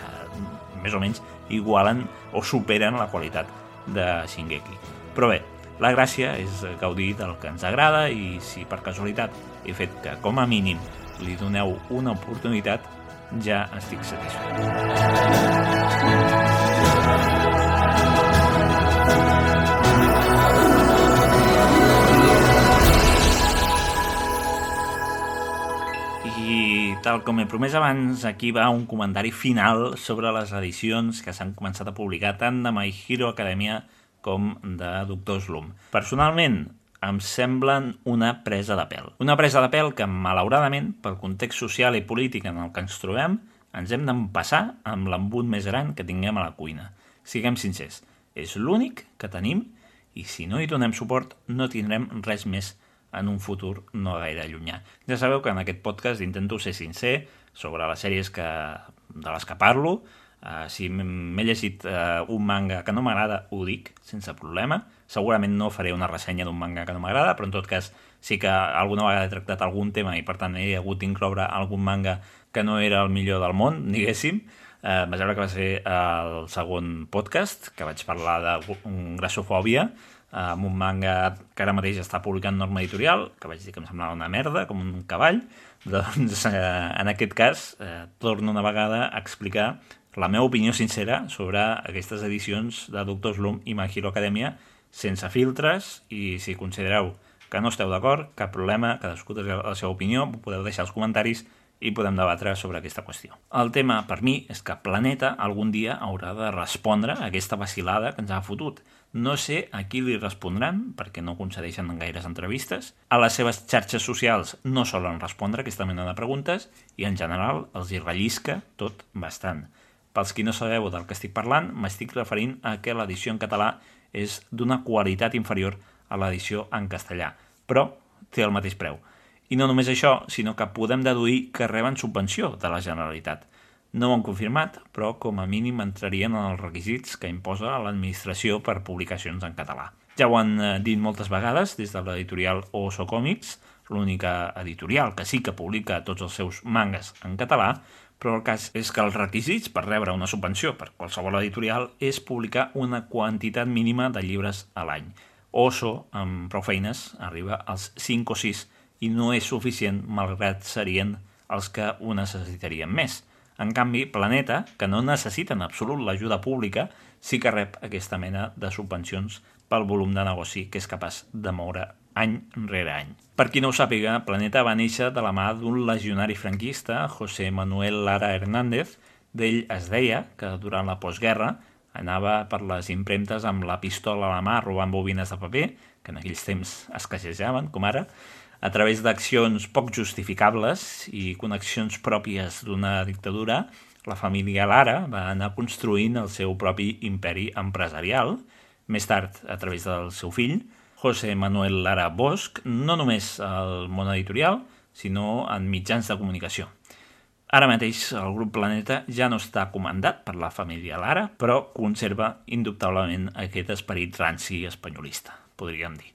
[SPEAKER 1] més o menys igualen o superen la qualitat de Shingeki. Però bé, la gràcia és gaudir del que ens agrada i si per casualitat he fet que com a mínim li doneu una oportunitat, ja estic satisfet. Tal com he promès abans, aquí va un comentari final sobre les edicions que s'han començat a publicar tant de My Hero Academia com de Doctor Slum. Personalment, em semblen una presa de pèl. Una presa de pèl que, malauradament, pel context social i polític en el que ens trobem, ens hem d'empassar amb l'embut més gran que tinguem a la cuina. Siguem sincers, és l'únic que tenim i si no hi donem suport no tindrem res més en un futur no gaire llunyà. Ja sabeu que en aquest podcast intento ser sincer sobre les sèries que, de les que parlo. Uh, si m'he llegit uh, un manga que no m'agrada, ho dic, sense problema. Segurament no faré una ressenya d'un manga que no m'agrada, però en tot cas sí que alguna vegada he tractat algun tema i per tant he hagut d'incloure algun manga que no era el millor del món, *laughs* diguéssim. Uh, va sembla que va ser el segon podcast, que vaig parlar de grassofòbia, amb un manga que ara mateix està publicant Norma Editorial, que vaig dir que em semblava una merda, com un cavall, doncs eh, en aquest cas eh, torno una vegada a explicar la meva opinió sincera sobre aquestes edicions de Doctor Slum i My Hero Academia sense filtres i si considereu que no esteu d'acord, cap problema, cadascú té la seva opinió, podeu deixar els comentaris i podem debatre sobre aquesta qüestió. El tema, per mi, és que Planeta algun dia haurà de respondre a aquesta vacilada que ens ha fotut. No sé a qui li respondran, perquè no concedeixen gaires entrevistes. A les seves xarxes socials no solen respondre aquesta mena de preguntes i, en general, els hi rellisca tot bastant. Pels qui no sabeu del que estic parlant, m'estic referint a que l'edició en català és d'una qualitat inferior a l'edició en castellà, però té el mateix preu. I no només això, sinó que podem deduir que reben subvenció de la Generalitat. No ho han confirmat, però com a mínim entrarien en els requisits que imposa l'administració per publicacions en català. Ja ho han eh, dit moltes vegades des de l'editorial Oso Comics, l'única editorial que sí que publica tots els seus mangas en català, però el cas és que els requisits per rebre una subvenció per qualsevol editorial és publicar una quantitat mínima de llibres a l'any. Oso, amb prou feines, arriba als 5 o 6 i no és suficient malgrat serien els que ho necessitarien més. En canvi, Planeta, que no necessita en absolut l'ajuda pública, sí que rep aquesta mena de subvencions pel volum de negoci que és capaç de moure any rere any. Per qui no ho sàpiga, Planeta va néixer de la mà d'un legionari franquista, José Manuel Lara Hernández. D'ell es deia que durant la postguerra anava per les impremtes amb la pistola a la mà robant bobines de paper, que en aquells temps escassejaven, com ara, a través d'accions poc justificables i connexions pròpies d'una dictadura, la família Lara va anar construint el seu propi imperi empresarial, més tard a través del seu fill, José Manuel Lara Bosch, no només al món editorial, sinó en mitjans de comunicació. Ara mateix el grup Planeta ja no està comandat per la família Lara, però conserva indubtablement aquest esperit ranci espanyolista, podríem dir.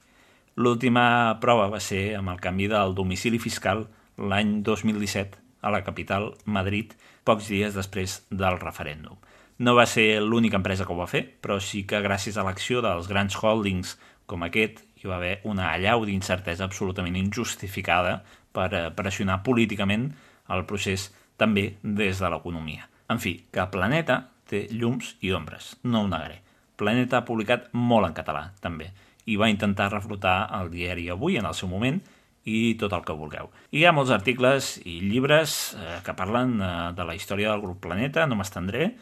[SPEAKER 1] L'última prova va ser amb el canvi del domicili fiscal l'any 2017 a la capital, Madrid, pocs dies després del referèndum. No va ser l'única empresa que ho va fer, però sí que gràcies a l'acció dels grans holdings com aquest hi va haver una allau d'incertesa absolutament injustificada per eh, pressionar políticament el procés també des de l'economia. En fi, que Planeta té llums i ombres, no ho negaré. Planeta ha publicat molt en català, també, i va intentar reflotar el diari Avui en el seu moment i tot el que vulgueu. Hi ha molts articles i llibres eh, que parlen eh, de la història del grup Planeta, no m'estendré,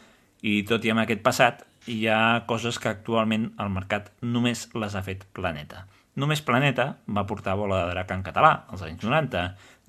[SPEAKER 1] i tot i amb aquest passat, hi ha coses que actualment al mercat només les ha fet Planeta. Només Planeta va portar Bola de Drac en català, als anys 90.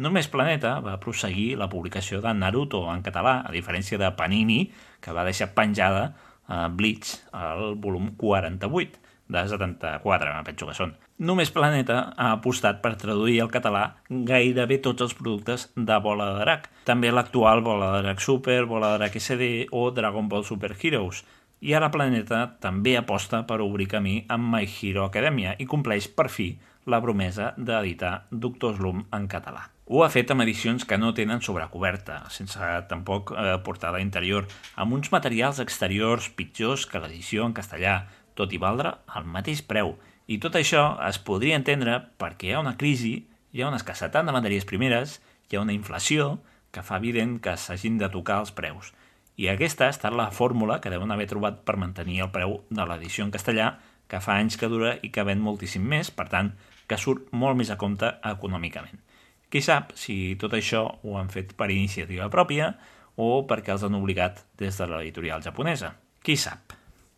[SPEAKER 1] Només Planeta va prosseguir la publicació de Naruto en català, a diferència de Panini, que va deixar penjada a eh, Bleach al volum 48 de 74, me penso que són. Només Planeta ha apostat per traduir al català gairebé tots els productes de Bola de Drac. També l'actual Bola de Drac Super, Bola de Drac SD o Dragon Ball Super Heroes. I ara Planeta també aposta per obrir camí amb My Hero Academia i compleix per fi la promesa d'editar Doctor Slum en català. Ho ha fet amb edicions que no tenen sobrecoberta, sense tampoc eh, portada interior, amb uns materials exteriors pitjors que l'edició en castellà, tot i valdre el mateix preu. I tot això es podria entendre perquè hi ha una crisi, hi ha una escassetat de matèries primeres, hi ha una inflació que fa evident que s'hagin de tocar els preus. I aquesta ha estat la fórmula que deuen haver trobat per mantenir el preu de l'edició en castellà, que fa anys que dura i que ven moltíssim més, per tant, que surt molt més a compte econòmicament. Qui sap si tot això ho han fet per iniciativa pròpia o perquè els han obligat des de l'editorial japonesa. Qui sap?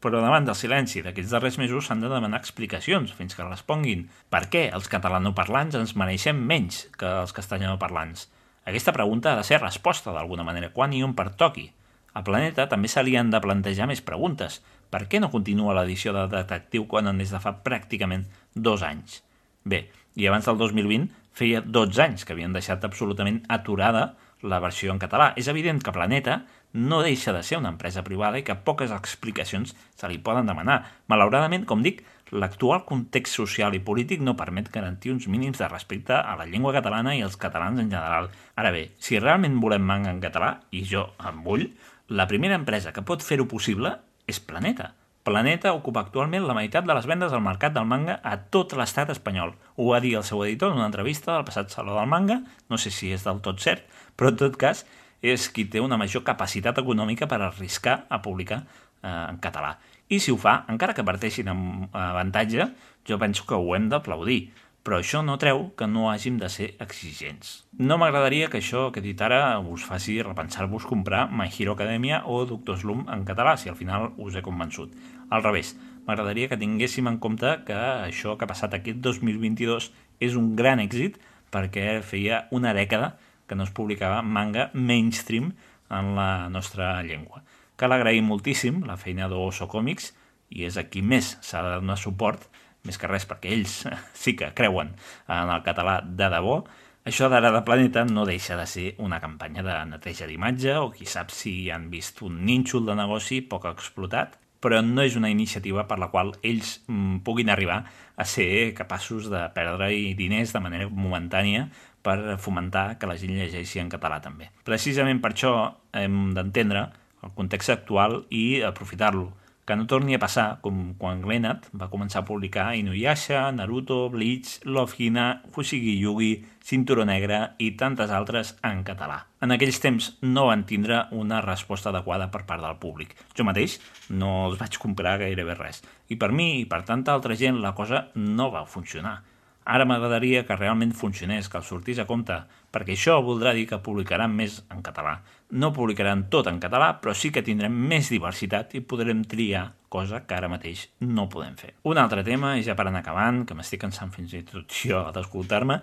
[SPEAKER 1] Però davant del silenci d'aquests darrers mesos s'han de demanar explicacions fins que responguin per què els catalanoparlants ens mereixem menys que els castellanoparlants. Aquesta pregunta ha de ser resposta d'alguna manera quan i on pertoqui. A Planeta també se li han de plantejar més preguntes. Per què no continua l'edició de Detectiu quan en des de fa pràcticament dos anys? Bé, i abans del 2020 feia 12 anys que havien deixat absolutament aturada la versió en català. És evident que Planeta no deixa de ser una empresa privada i que poques explicacions se li poden demanar. Malauradament, com dic, l'actual context social i polític no permet garantir uns mínims de respecte a la llengua catalana i als catalans en general. Ara bé, si realment volem manga en català, i jo en vull, la primera empresa que pot fer-ho possible és Planeta. Planeta ocupa actualment la meitat de les vendes del mercat del manga a tot l'estat espanyol. Ho va dir el seu editor en una entrevista del passat Saló del Manga, no sé si és del tot cert, però en tot cas és qui té una major capacitat econòmica per arriscar a publicar eh, en català. I si ho fa, encara que parteixin amb avantatge, jo penso que ho hem d'aplaudir, però això no treu que no hàgim de ser exigents. No m'agradaria que això que he dit ara us faci repensar-vos comprar My Hero Academia o Doctor Slum en català, si al final us he convençut. Al revés, m'agradaria que tinguéssim en compte que això que ha passat aquest 2022 és un gran èxit perquè feia una dècada que no es publicava manga mainstream en la nostra llengua. Cal agrair moltíssim la feina d'Oso Comics i és a qui més s'ha de donar suport, més que res perquè ells *laughs* sí que creuen en el català de debò, això d'ara de Planeta no deixa de ser una campanya de neteja d'imatge o qui sap si han vist un nínxol de negoci poc explotat, però no és una iniciativa per la qual ells mm, puguin arribar a ser capaços de perdre-hi diners de manera momentània per fomentar que la gent llegeixi en català també. Precisament per això hem d'entendre el context actual i aprofitar-lo, que no torni a passar com quan Glenat va començar a publicar Inuyasha, Naruto, Bleach, Love Hina, Fushigi Yugi, Cinturó Negra i tantes altres en català. En aquells temps no van tindre una resposta adequada per part del públic. Jo mateix no els vaig comprar gairebé res. I per mi i per tanta altra gent la cosa no va funcionar. Ara m'agradaria que realment funcionés, que el sortís a compte, perquè això voldrà dir que publicaran més en català. No publicaran tot en català, però sí que tindrem més diversitat i podrem triar, cosa que ara mateix no podem fer. Un altre tema, i ja per anar acabant, que m'estic cansant fins i tot jo *laughs* d'escoltar-me,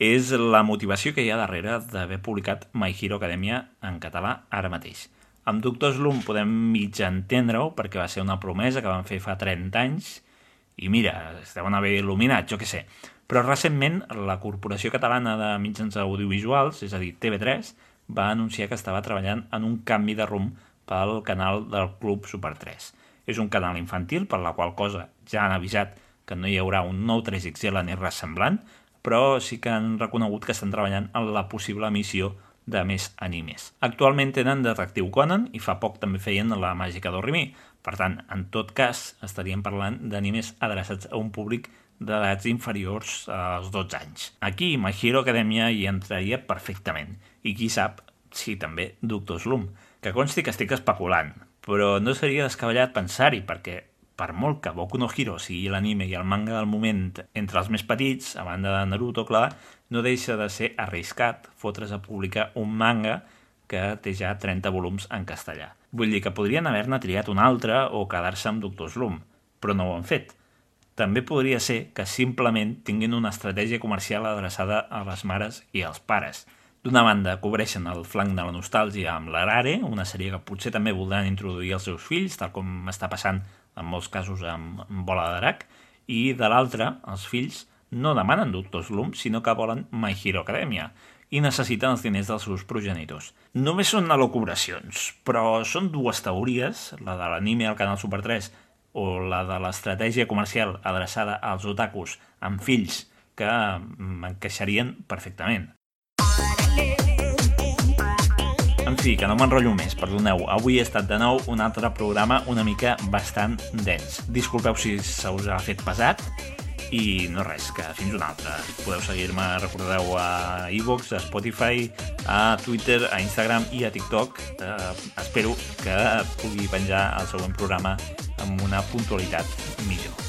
[SPEAKER 1] és la motivació que hi ha darrere d'haver publicat My Hero Academia en català ara mateix. Amb Doctor Slum podem mig entendre-ho perquè va ser una promesa que van fer fa 30 anys i mira, es deuen haver il·luminat, jo què sé. Però recentment la Corporació Catalana de Mitjans Audiovisuals, és a dir, TV3, va anunciar que estava treballant en un canvi de rumb pel canal del Club Super 3. És un canal infantil, per la qual cosa ja han avisat que no hi haurà un nou 3XL ni res semblant, però sí que han reconegut que estan treballant en la possible emissió de més animes. Actualment tenen Detectiu Conan i fa poc també feien La màgica d'Orrimí. Per tant, en tot cas, estaríem parlant d'animes adreçats a un públic d'edats inferiors als 12 anys. Aquí, My Hero Academia hi entraria perfectament. I qui sap si també Doctor Slum, que consti que estic especulant, però no seria descabellat pensar-hi, perquè per molt que Boku no Hero sigui l'anime i el manga del moment entre els més petits, a banda de Naruto, clar, no deixa de ser arriscat fotre's a publicar un manga que té ja 30 volums en castellà. Vull dir que podrien haver-ne triat un altre o quedar-se amb Doctor Slum, però no ho han fet. També podria ser que simplement tinguin una estratègia comercial adreçada a les mares i als pares – D'una banda, cobreixen el flanc de la nostàlgia amb l'Arare, una sèrie que potser també voldran introduir als seus fills, tal com està passant en molts casos amb, Bola de Drac, i de l'altra, els fills no demanen Doctor Slum, sinó que volen My Hero Academia i necessiten els diners dels seus progenitors. Només són alocubracions, però són dues teories, la de l'anime al canal Super 3 o la de l'estratègia comercial adreçada als otakus amb fills que m'encaixarien perfectament. En fi, que no m'enrotllo més, perdoneu. Avui he estat de nou un altre programa una mica bastant dens. Disculpeu si se us ha fet pesat i no res, que fins un altre. Podeu seguir-me, recordeu, a iVoox, a Spotify, a Twitter, a Instagram i a TikTok. Eh, espero que pugui penjar el següent programa amb una puntualitat millor.